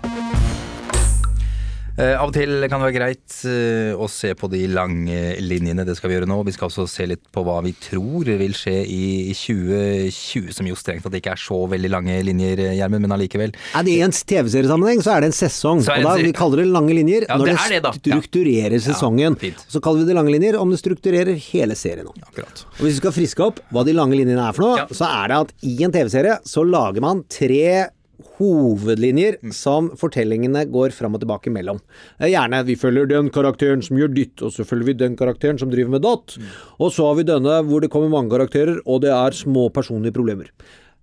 Eh, av og til kan det være greit eh, å se på de lange linjene. Det skal vi gjøre nå. Vi skal også se litt på hva vi tror vil skje i 2020, som jo strengt tatt ikke er så veldig lange linjer, eh, Gjermund, men allikevel. Er det I en TV-seriesammenheng så er det en sesong. Det en... og da Vi kaller det lange linjer Ja, når det det, det strukturerer Ja. sesongen. Ja, så kaller vi det lange linjer om det strukturerer hele serien. Akkurat. Og Hvis vi skal friske opp hva de lange linjene er for noe, så er det at i en TV-serie så lager man tre hovedlinjer Mm. som fortellingene går fram og tilbake mellom. Eh, Gjerne vi følger den karakteren som gjør ditt, og så følger vi den karakteren som driver med datt. Mm. Og så har vi denne hvor det kommer mange karakterer, og det er små personlige problemer.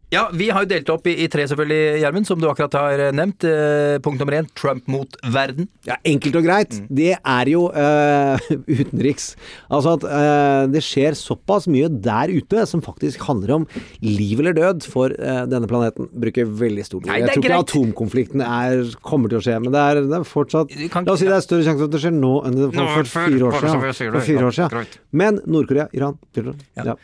Ja, vi har jo delt opp i, i tre, selvfølgelig, Gjermund, som du akkurat har eh, nevnt. Eh, punkt nummer én Trump mot verden. Ja, Enkelt og greit. Det er jo eh, utenriks. Altså at eh, det skjer såpass mye der ute som faktisk handler om liv eller død for eh, denne planeten. Bruker veldig stort ord. Jeg tror ikke atomkonflikten er, kommer til å skje, men det er, det er fortsatt kan La oss si det er større sjanse for at det skjer nå enn det var for, for fire år siden. For fire år siden. Men Nord-Korea, Iran Iran, ja.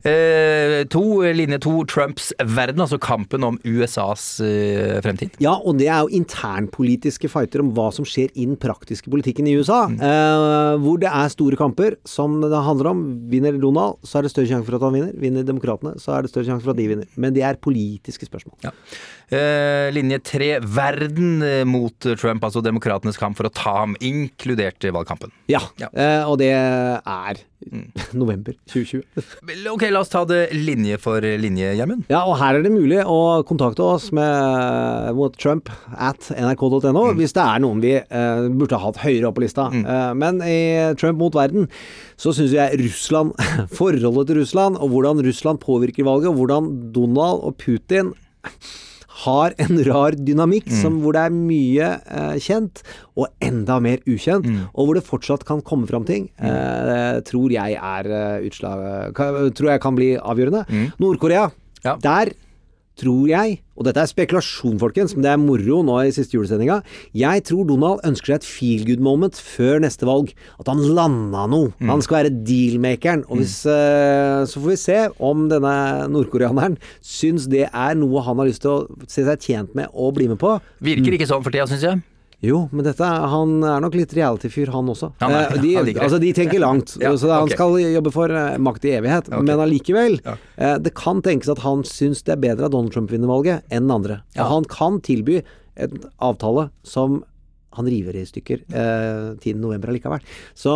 Eh, to, linje to Trumps verden, altså kampen om USAs eh, fremtid. Ja, og det er jo internpolitiske fighter om hva som skjer i den praktiske politikken i USA. Eh, hvor det er store kamper som det handler om. Vinner Donald, så er det større sjanse for at han vinner. Vinner Demokratene, så er det større sjanse for at de vinner. Men det er politiske spørsmål. Eh, linje tre verden eh, mot Trump, altså demokratenes kamp for å ta ham, inkludert eh, valgkampen. Ja, Eh, og det er november 2020. Ok, la oss ta det linje for linje, Gjermund. Ja, og her er det mulig å kontakte oss med, mot Trump at nrk.no hvis det er noen vi eh, burde ha hatt høyere opp på lista. Eh, men i Trump mot verden så syns jeg Russland, forholdet til Russland, og hvordan Russland påvirker valget, og hvordan Donald og Putin har en rar dynamikk som, hvor det er mye eh, kjent og enda mer ukjent, og hvor det fortsatt kan komme fram ting, eh, tror jeg er eh, utslag kan, Tror jeg kan bli avgjørende. Nord-Korea, der tror jeg, og dette er spekulasjon, folkens, men det er moro nå i siste julesendinga, jeg tror Donald ønsker seg et feel good moment før neste valg. At han landa noe. Han skal være dealmakeren. Og hvis, eh, så får vi se om denne nordkoreaneren syns det er noe han har lyst til å se seg tjent med å bli med på. Virker ikke sånn for tida, syns jeg. Jo, men dette, han er nok litt reality-fyr, han også. Han er- Eh, de, han altså, de tenker langt, Ja, så han okay. skal jobbe for eh, makt i evighet. Men allikevel, eh, det kan tenkes at han syns det er bedre at Donald Trump vinner valget enn andre. Ja. Han kan tilby en avtale som han river i stykker eh, 10. november allikevel. Så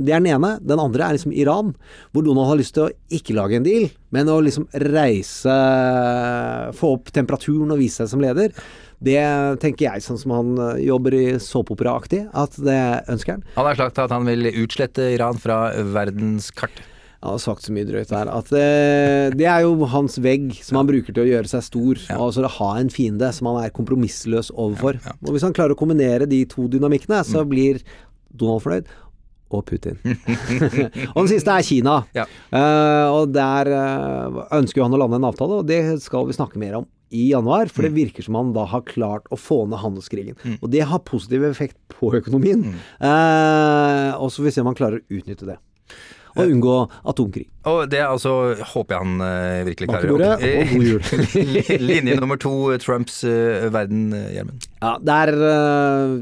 det er den ene. Den andre er liksom Iran, hvor Donald har lyst til å ikke lage en deal, men å liksom reise Få opp temperaturen og vise seg som leder. Det tenker jeg, sånn som han eh, jobber i såpeoperaaktig, at det ønsker han. Han har sagt at han vil utslette Iran fra verdenskartet. Han har sagt så mye drøyt der at det, det er jo hans vegg som han bruker til å gjøre seg stor. Altså ha en fiende som han er kompromissløs overfor. Og hvis han klarer å kombinere de to dynamikkene, så blir Donald fornøyd. Og Putin. og den siste er Kina. Uh, og der eh, ønsker jo han å lande en avtale, og det skal vi snakke mer om i januar. For det virker som han da har klart å få ned handelskrigen. Og det har positiv effekt på økonomien. Eh, og så får vi se om han klarer å utnytte det. Og unngå atomkrig. Og det er altså håper jeg han eh, virkelig klarer. bordet, og god jul. Linje nummer to, Trumps eh, verden, eh, Gjermund. Ja, det øh,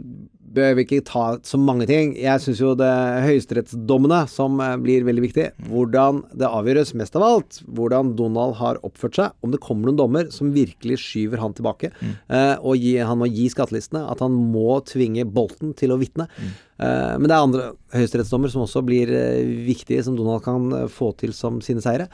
bør vi ikke ta så mange ting. Jeg syns jo det er høyesterettsdommene som øh, blir veldig viktig. Hvordan det avgjøres mest av alt. Hvordan Donald har oppført seg. Om det kommer noen dommer som virkelig skyver han tilbake. eh, og gi, han må gi skattelistene. At han må tvinge Bolten til å vitne. Eh, men det er andre høyesterettsdommer som også blir eh, viktige, som Donald kan øh, få til som sine seire.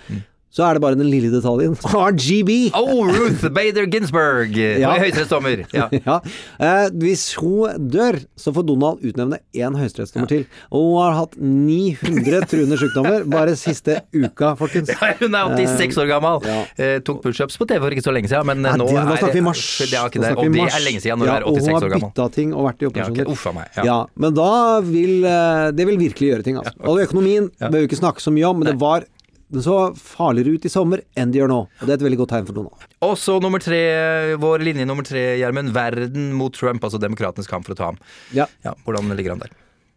Så er det bare den lille detaljen. RGB! Oh, Ruth Bader Ginsburg! Ja. Ja. Høyesterettsdommer. Ja. Ja. Eh, hvis hun dør, så får Donald utnevne én høyesterettsdommer til. Og hun har hatt 900 truende sykdommer bare siste uka, folkens. Ja, Hun er 86 år gammel. Ja. Eh, tok pushups på TV for ikke så lenge siden, men eh, Ja, nå det, nå er snakker vi mars. Det er ikke det, og det er lenge siden når ja, du er 86 år Og hun har gammel. bytta ting og vært i Ja, operasjoner. Ja, okay. meg. Ja. Ja. men da vil eh, det vil virkelig gjøre ting. Altså. Og økonomien bør vi ikke snakke så mye om, men det var den så farligere ut i sommer enn det gjør nå. Og det er et veldig godt tegn for Donald. Og så nummer tre, vår linje nummer tre, Gjermund. Verden mot Trump, altså demokratenes kamp for å ta ham. Ja. hvordan ligger han der?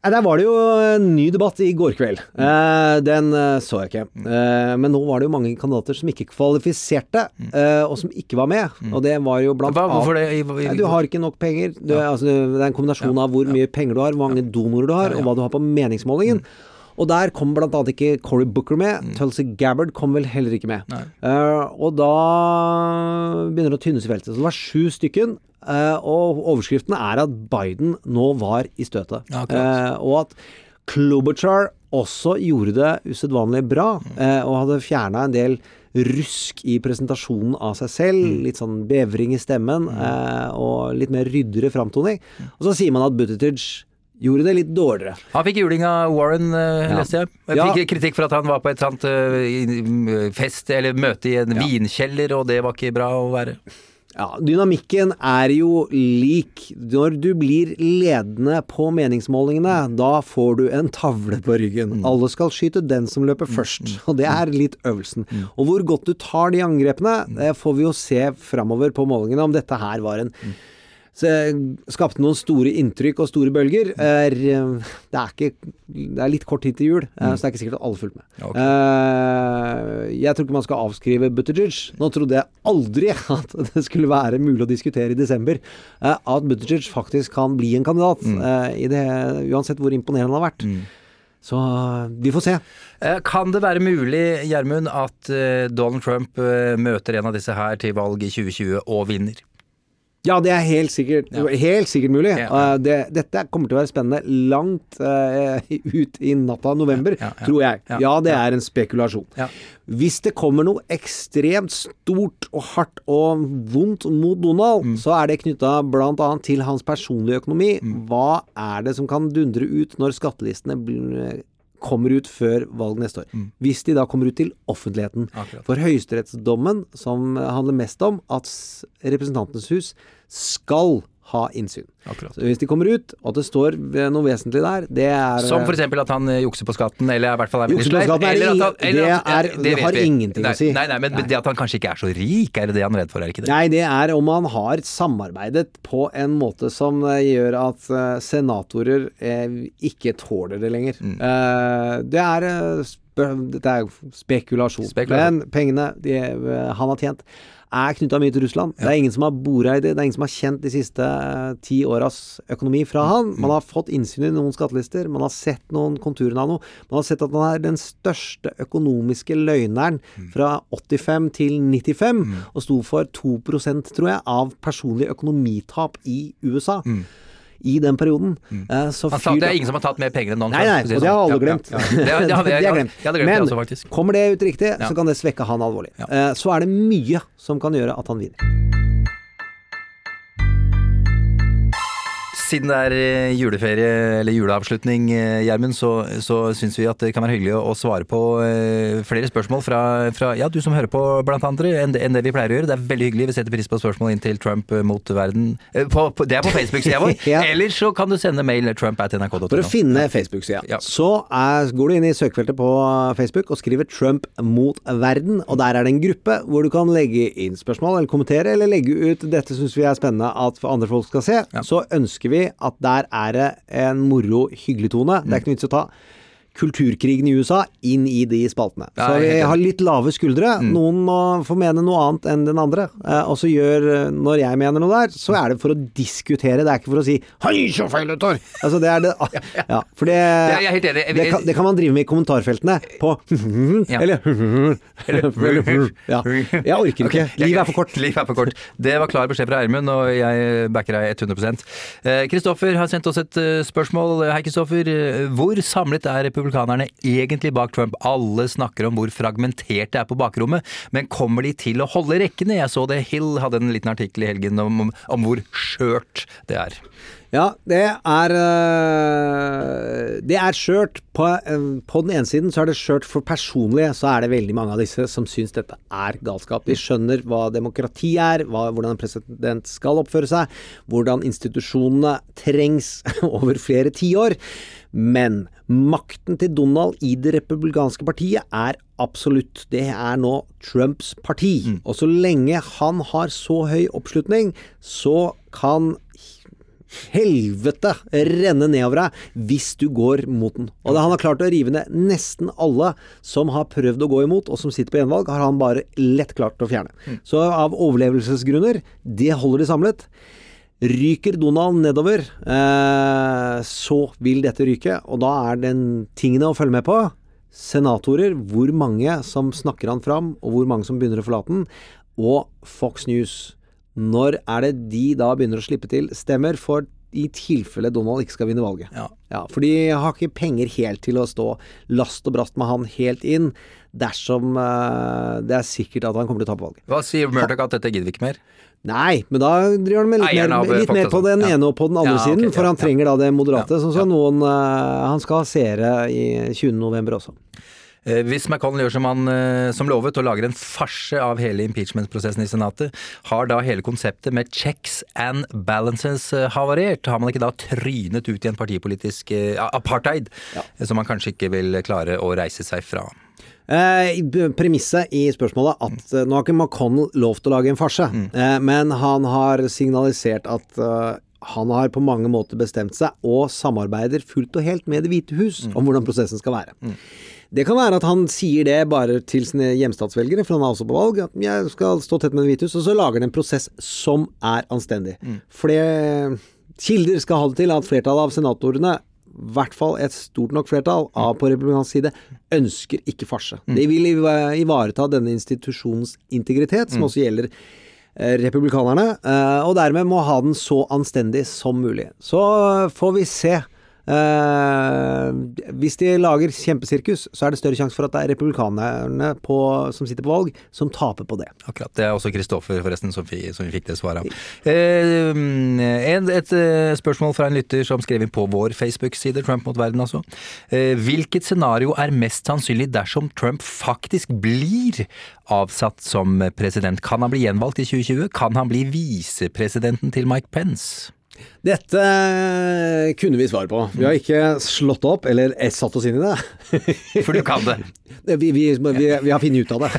Der var det jo en ny debatt i går kveld. Eh, den eh, så jeg ikke. Eh, men nå var det jo mange kandidater som ikke kvalifiserte, eh, og som ikke var med. Og det var jo blant Hva- hvorfor det? Nei, du har ikke nok penger. Altså, det er en kombinasjon av hvor mye penger du har, hvor mange donorer du har, og hva du har på meningsmålingen. Og der kom annet ikke Cory Booker med. Tulsi Gabbard kom vel heller ikke med. Uh, og da begynner det å tynnes i feltet. Så det var sju stykken. Uh, og overskriften er at Biden nå var i støtet. Ja. Eh, og at Klobuchar også gjorde det usedvanlig bra, uh, og hadde fjerna en del rusk i presentasjonen av seg selv. Litt sånn bevring i stemmen, eh, og litt mer ryddere framtoning. Og så sier man at Buttigieg gjorde det litt dårligere. Han fikk juling av Warren, eh, Ja. leste jeg. Jeg Ja. Fikk kritikk for at han var på et sånt eh, fest eller møte i en vinkjeller, og det var ikke bra å være. Ja, Dynamikken er jo lik. Når du blir ledende på meningsmålingene, da får du en tavle på ryggen. Alle skal skyte den som løper først, og det er litt øvelsen. Og hvor godt du tar de angrepene, det får vi jo se framover på målingene, om dette her var en jeg skapte noen store inntrykk og store bølger. Er, eh, det, er ikke, det er litt kort tid til jul, mm. så det er ikke sikkert at alle fulgte med. Eh, jeg tror ikke man skal avskrive Buttigieg. Nå trodde jeg aldri at det skulle være mulig å diskutere i desember uh, at Buttigieg faktisk kan bli en kandidat, eh, i det, uansett hvor imponerende han har vært. Så eh, vi får se. Eh, Kan det være mulig, Gjermund, at eh, Donald Trump eh, møter en av disse her til valg i 2020 og vinner? Ja, det er helt sikkert, helt sikkert mulig. Ja. Eh, det, dette kommer til å være spennende langt uh, ut i natta november, Ja, ja, ja. tror jeg. Ja, Ja, det er en spekulasjon. Ja. Hvis det kommer noe ekstremt stort og hardt og vondt mot Donald, Mm. så er det knytta bl.a. til hans personlige økonomi. Mm. Hva er det som kan dundre ut når skattelistene bl- kommer ut før valg neste år? Hvis de da kommer ut til offentligheten. Mm. Akkurat. For høyesterettsdommen, som handler mest om at representantens Representantenes hus skal ha innsyn. Akkurat. Så hvis de kommer ut, og at det står noe vesentlig der, det er Som for eksempel at han eh, jukser på skatten, eller i hvert fall er veldig sleip, det er- det har vi. ingenting å si. Nei, nei, men det at han kanskje ikke er så rik, er det det han er redd for, er ikke det? Nei, det er om han har samarbeidet på en måte som eh, gjør at eh, senatorer eh, ikke tåler det lenger. Mm. Eh, det er eh, Dette er spekulasjon. Spekulasjon. Men pengene de, eh, han har tjent, er knytta mye til Russland. Det er ingen som har bora i det. Det er ingen som har kjent de siste uh, ti åras økonomi fra Mm. han. Man har fått innsyn i noen skattelister, man har sett noen konturene av noe. Man har sett at han er den største økonomiske løgneren Mm. fra 85 til 95, og sto for 2% tror jeg, av personlig økonomitap i USA. I den perioden. Mm. så. Han sa fyr det er ingen som har tatt mer penger enn noen Nei, nei, og det har alle glemt. Ja, ja. Det, det, hadde jeg, Det glemt. glemt Men også, kommer det ut riktig, så kan det svekke han alvorlig. Eh, så er det mye som kan gjøre at han vinner. Siden det er eh, juleferie, eller juleavslutning, eh, Gjermund, så, så syns vi at det kan være hyggelig å, svare på eh, flere spørsmål fra, fra ja, du som hører på, blant andre, enn det, enn det vi pleier å gjøre. Det er veldig hyggelig. Vi setter pris på spørsmål inn til Trump mot verden. På, på, det er på Facebook-sida vår. Ja. Eller så kan du sende mail trump.nrk.no. For å finne Facebook-sida, Ja. så er, går du inn i søkefeltet på Facebook og skriver 'Trump mot verden', og der er det en gruppe hvor du kan legge inn spørsmål eller kommentere, eller legge ut 'dette syns vi er spennende at andre folk skal se'. Så ønsker vi at der er det en moro, hyggelig tone. Det er ikke noe vits i å ta kulturkrigen i USA inn i de spaltene. Så vi har litt lave skuldre. Noen må få mene noe annet enn den andre. Eh, og så gjør Når jeg mener noe der, så er det for å diskutere. Det er ikke for å si 'Hei, så feil du tar'! Altså, det er det Ja, for det enig. det kan, det kan man drive med i kommentarfeltene på Ja. Eller Ja. Jeg orker ikke. Okay. Livet er for kort. Livet er for kort. Det var klar beskjed fra Ermund, og jeg backer deg 100 Eh, Kristoffer har sendt oss et eh, spørsmål. Hei, Kristoffer. Eh, Hvor samlet er republikanerne egentlig bak Trump? Alle snakker om hvor fragmentert det er på bakrommet, men kommer de til å holde rekkene? Jeg så det Hill hadde en liten artikkel i helgen om, om, hvor skjørt det er. Ja, det er øh, Det er skjørt. På, øh, på den ene siden så er det skjørt for personlige, så er det veldig mange av disse som syns dette er galskap. De skjønner hva demokrati er, hva, hvordan en president skal oppføre seg, hvordan institusjonene trengs over flere tiår. Men makten til Donald i det republikanske partiet er absolutt. Det er nå Trumps parti. Og så lenge han har så høy oppslutning, så kan helvete renne nedover deg hvis du går mot den. Og da han har klart å rive ned nesten alle som har prøvd å gå imot, og som sitter på gjenvalg, har han bare lett klart å fjerne. Så av overlevelsesgrunner, det holder de samlet. Ryker Donald nedover, eh, så vil dette ryke, og da er den tingene å følge med på. Senatorer, hvor mange som snakker han fram, og hvor mange som begynner å forlate han, Og Fox News. Når er det de da begynner å slippe til stemmer for i tilfelle Donald ikke skal vinne valget? Ja. for de har ikke penger helt til å stå last og brast med han helt inn, dersom eh, det er sikkert at han kommer til å tape valget. Hva sier Murdoch at dette gidder vi ikke mer? Nei, men da driver han med litt, Eieren mer, eh, litt mer på den. Ja. ene og på den andre Ja, okay, siden, for han trenger da det moderate. Sånn som noen uh, Han skal ha seere i 20. november også. Eh, Hvis McConnell gjør som han som lovet, og lager en farse av hele impeachment-prosessen i Senatet, har da hele konseptet med checks and balances havarert? Har man ikke da trynet ut i en partipolitisk apartheid, ja. som man kanskje ikke vil klare å reise seg fra? Eh, Premisset i spørsmålet at eh, nå har ikke McConnell lov til å lage en farse, eh, men han har signalisert at eh, han har på mange måter bestemt seg og samarbeider fullt og helt med Det hvite hus om hvordan prosessen skal være. Det kan være at han sier det bare til sine hjemstatsvelgere, for han er også på valg, at jeg skal stå tett med Det hvite hus, og så lager han en prosess som er anstendig. Mm. Flere kilder skal ha det til at flertallet av senatorene i hvert fall et stort nok flertall av på republikansk side ønsker ikke farse. De vil ivareta denne institusjonens integritet, som også gjelder eh, republikanerne, eh, og dermed må ha den så anstendig som mulig. Så får vi se. Eh, hvis de lager kjempesirkus, så er det større sjanse for at det er republikanerne på, som sitter på valg, som taper på det. Akkurat. Det er også Kristoffer, forresten, som vi, som vi fikk det svaret av. Eh, et, et eh, spørsmål fra en lytter som skrev inn på vår Facebook-side, Trump mot verden altså. Eh, hvilket scenario er mest sannsynlig dersom Trump faktisk blir avsatt som president? Kan han bli gjenvalgt i 2020? Kan han bli visepresidenten til Mike Pence? Dette kunne vi svare på. Vi har ikke slått opp, eller satt oss inn i det. For du kan det. Vi, vi, vi, vi har funnet ut av det.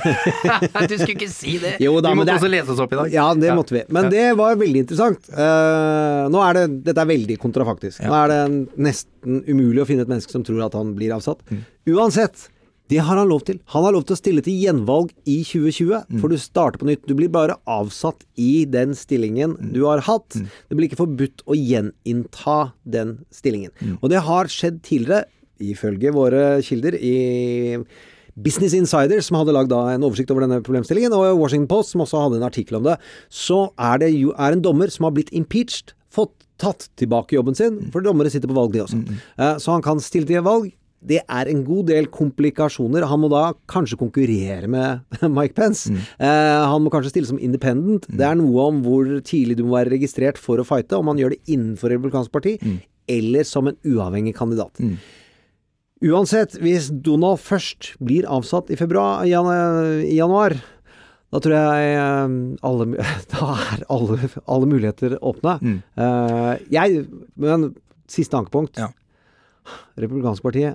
du skulle ikke si det! Jo da, vi måtte det også lese oss opp i dag. Ja, det måtte vi. Men Ja. det var veldig interessant. Uh, nå er det, dette er veldig kontrafaktisk. Nå er det nesten umulig å finne et menneske som tror at han blir avsatt. Mm. Uansett, det har han lov til. Han har lov til å stille til gjenvalg i 2020, Mm. for du starter på nytt. Du blir bare avsatt i den stillingen Mm. du har hatt. Det blir ikke forbudt å gjeninnta den stillingen. Mm. Og det har skjedd tidligere, ifølge våre kilder i Business Insider, som hadde lagd en oversikt over denne problemstillingen, og Washington Post, som også hadde en artikkel om det, så er det jo er en dommer som har blitt impeached, fått tatt tilbake jobben sin, for dommere sitter på valg, de også. Eh, Så han kan stille til valg. Det er en god del komplikasjoner. Han må da kanskje konkurrere med Mike Pence. Eh, han må kanskje stille som independent. Det er noe om hvor tidlig du må være registrert for å fighte, om han gjør det innenfor Republikansk parti, eller som en uavhengig kandidat. Uansett, hvis Donald først blir avsatt i, februar, i jan- januar, da tror jeg eh, alle, Da er alle, alle muligheter åpne. Eh, jeg Men siste ankepunkt. Republikanske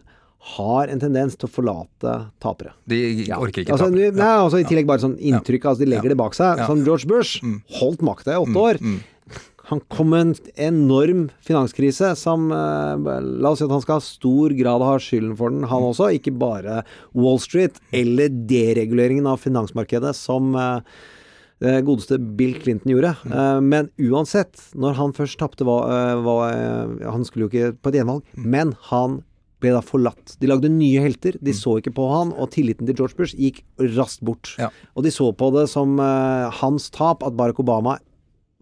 har en tendens til å forlate tapere. De orker ikke Altså, tapere. nei, altså I tillegg bare sånn inntrykk. Altså, de legger det bak seg. Ja. Som George Bush. Holdt makta i åtte år. Han kom med en enorm finanskrise som eh, La oss si at han skal ha stor grad ha skylden for den, han også. Ikke bare Wall Street eller dereguleringen av finansmarkedet som eh, godeste Bill Clinton gjorde. Eh, men uansett, når han først tapte, eh, Han skulle jo ikke på et gjenvalg, men han ble da forlatt. De lagde nye helter, de så ikke på han, og tilliten til George Bush gikk raskt bort. Og de så på det som eh, hans tap at Barack Obama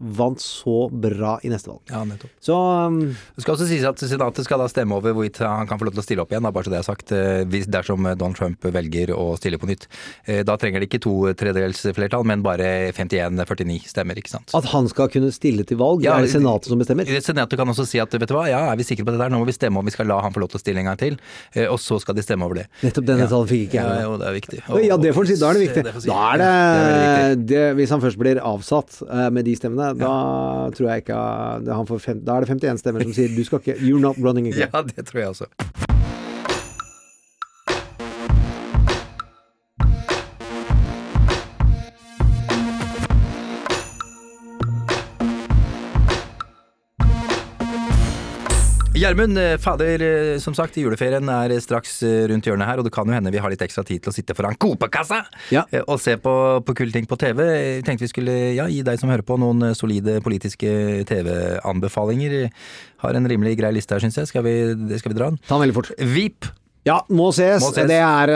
vant så bra i neste valg. Ja, nettopp. Så um, Det skal også sies at Senatet skal da stemme over hvorvidt han kan få lov til å stille opp igjen, da, bare så det er sagt, eh, hvis, dersom Donald Trump velger å stille på nytt. Eh, Da trenger det ikke to tredjedels flertall, men bare 51-49 stemmer, ikke sant. at han skal kunne stille til valg, Ja, er det Senatet som bestemmer? Senatet kan også si at vet du hva, ja, er vi sikre på det der, nå må vi stemme om vi skal la han få lov til å stille en gang til, eh, og så skal de stemme over det. Nettopp den detaljen fikk ikke jeg Ja, jo, det er viktig. Og, Ja, det får han si. Da er det viktig. Da er det, det er det, det Hvis han først blir avsatt eh, med de stemmene, da tror jeg ikke Da er det 51 stemmer som sier du skal ikke You're not running again. Ja, det tror jeg også. Gjermund, eh, fader, eh, som sagt, juleferien er straks eh, rundt hjørnet her, og det kan jo hende vi har litt ekstra tid til å sitte foran Coop-kassa Ja. og se på, på kule ting på TV. Jeg tenkte vi skulle ja, gi deg som hører på noen solide politiske TV-anbefalinger. Har en rimelig grei liste her, syns jeg. Skal vi, skal vi dra den? Ta den veldig fort. VIP Ja, må ses. Må ses. Det, er,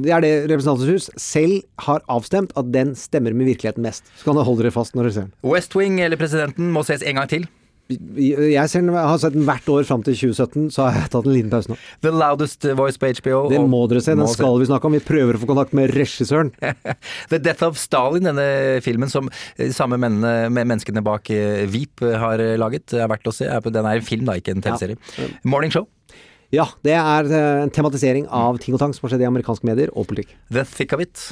det er det Representantens hus selv har avstemt at den stemmer med virkeligheten mest. Så kan dere holde dere fast når dere ser den. West Wing eller Presidenten må ses en gang til. Jeg ser den, jeg har sett den hvert år fram til 2017, så har jeg tatt en liten pause nå. The Loudest Voice på HBO. Det må dere se, den skal vi snakke om. Vi prøver å få kontakt med regissøren. The Death of Stalin, denne filmen som de samme mennene, med menneskene bak eh, Veep eh, har eh, laget, er verdt å se. Den er en film, da, ikke en TV-serie. Morning Show. Ja, det er eh, en tematisering av ting og tang som har skjedd i amerikanske medier og politikk. The Thick of It.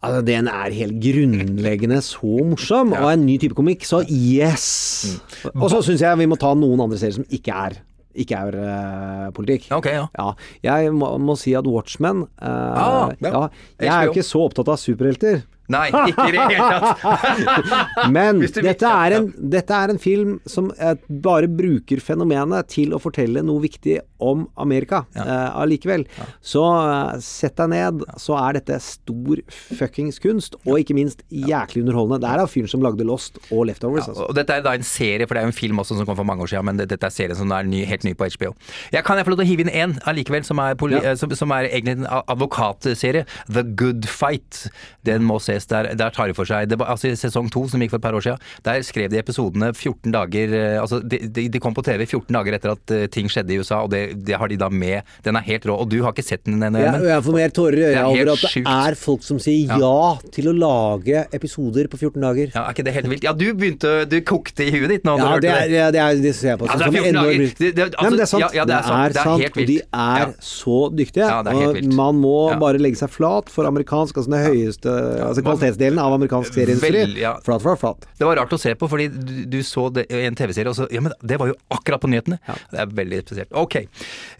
Altså, den er helt grunnleggende så morsom, og en ny type komikk, så yes! Mm. Og så syns jeg vi må ta noen andre serier som ikke er ikke er uh, politikk. Okay, ja. Ja, jeg må, må si at Watchmen uh, Ah, ja. ja. Jeg er jo ikke så opptatt av superhelter. Nei, ikke i det hele tatt. Men dette er, en, dette er en film som eh, bare bruker fenomenet til å fortelle noe viktig om Amerika eh, allikevel. Så uh, sett deg ned, så er dette stor fuckings kunst, og ikke minst jæklig underholdende. Det er av fyren som lagde Lost og Leftovers. altså. Og dette er da en serie, for det er jo en film også som kom for mange år siden, men det- dette er serien som er ny, helt ny på HBO. Jeg kan jeg få lov til å hive inn én allikevel, som er, Ja. som, som er egentlig en advokatserie. The Good Fight. Den må ses. Der, der tar de for seg det var, altså I sesong to, som gikk for et par år siden, der skrev de episodene 14 dager eh, Altså, de, de, de kom på TV 14 dager etter at eh, ting skjedde i USA, og det, det har de da med. Den er helt rå. Og du har ikke sett den ennå? Jeg, jeg får mer tårer i øya over at det sjukt. er folk som sier ja. til å lage episoder på 14 dager. Ja, er ikke det helt vilt? Ja, du begynte Du kokte i huet ditt nå. Ja, det er, ja, det, er, det ser jeg på som er 14 enormt. Det- det- Nei, men det er altså, sant. ja, ja, det er sant. Det er og de er Ja. så dyktige. Ja, det er helt vilt. man må Ja. bare legge seg flat for amerikansk, altså den høyeste altså kvalitetsdelen av amerikansk serieindustri. Ja. Flat, flat, flat. Det var rart å se på, fordi du, du så det i en TV-serie, og så Ja, men det var jo akkurat på nyhetene! Det er veldig spesielt. Ok.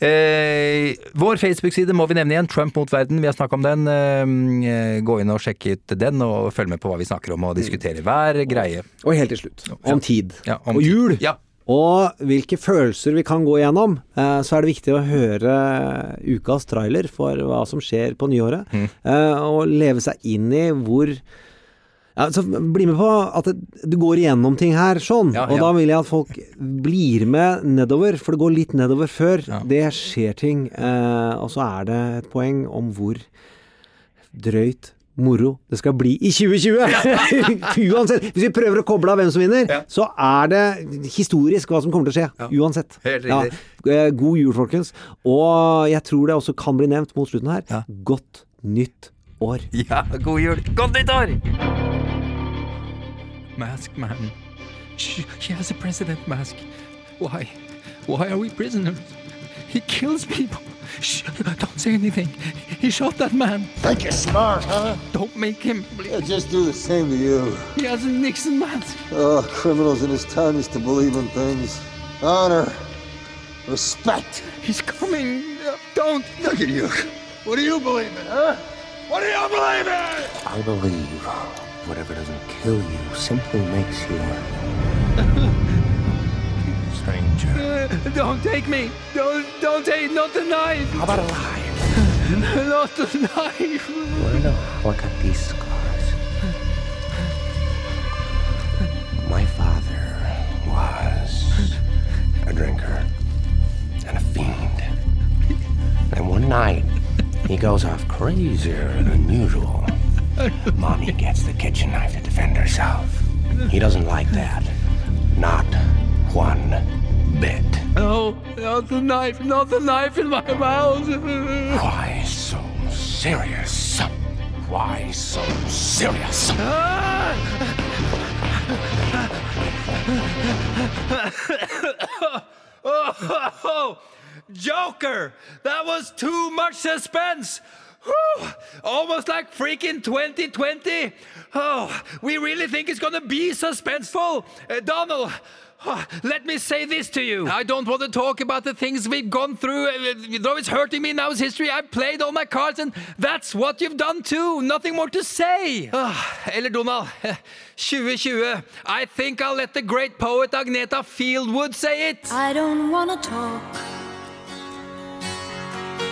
Eh, vår Facebook-side må vi nevne igjen. Trump mot verden. Vi har snakka om den. Eh, gå inn og sjekke ut den, og følg med på hva vi snakker om, og diskutere hver greie. Og helt til slutt, om tid. Ja, om og tid. jul. Ja. Og hvilke følelser vi kan gå gjennom. Eh, så er det viktig å høre ukas trailer for hva som skjer på nyåret. Mm. Eh, og leve seg inn i hvor ja, så Bli med på at du går igjennom ting her sånn. Ja, Og da vil jeg at folk blir med nedover, for det går litt nedover før det skjer ting. Eh, og så er det et poeng om hvor drøyt moro det skal bli i 2020! Uansett. Hvis vi prøver å koble av hvem som vinner, så er det historisk hva som kommer til å skje. Uansett. Ja. Eh, God jul, folkens. Og jeg tror det også kan bli nevnt mot slutten her. Godt nytt år. Ja, god jul! Godt nytt år! Mask man. She, she has a president mask. Why? Why are we prisoners? He kills people. Shh, don't say anything. He shot that man. Think you're smart, huh? Don't make him. please. He'll just do the same to you. He has a Nixon mask. Oh, criminals in his town used to believe in things. Honor. Respect. He's coming. Uh, don't. Look at you. What do you believe in, huh? What do you believe in? I believe whatever doesn't kill you simply makes you stranger. Uh, don't take me. Don't. Don't take. Not the knife. How about a lie? not the knife. Wanna know how I got these scars? My father was a drinker and a fiend. And one night, he goes off crazier than usual. Mommy gets the kitchen knife to defend herself. He doesn't like that. Not one bit. No, not the knife. Not the knife in my mouth. Why so serious? Why so serious? oh, Joker! That was too much suspense! Whew, almost like freaking 2020! Oh, we really think it's gonna be suspenseful! Uh, Donald, oh, let me say this to you. I don't want to talk about the things we've gone through, uh, though it's hurting me now as history. I've played all my cards, and that's what you've done too. Nothing more to say. Ah, eller Donald, eh, 2020. I think I'll let the great poet Agneta Fieldwood say it. I don't wanna talk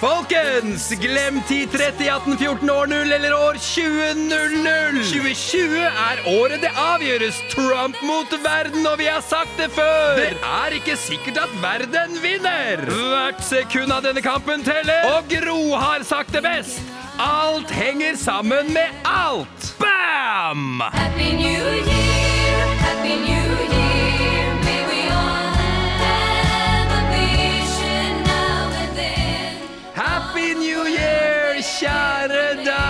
Folkens, glem 1030 1814 år 0 eller år 2000. 2020 er året det avgjøres. Trump mot verden, og vi har sagt det før. Det er ikke sikkert at verden vinner. Hvert sekund av denne kampen teller, og Gro har sagt det best. Alt henger sammen med alt. Bam! Happy New Year. kjære deg.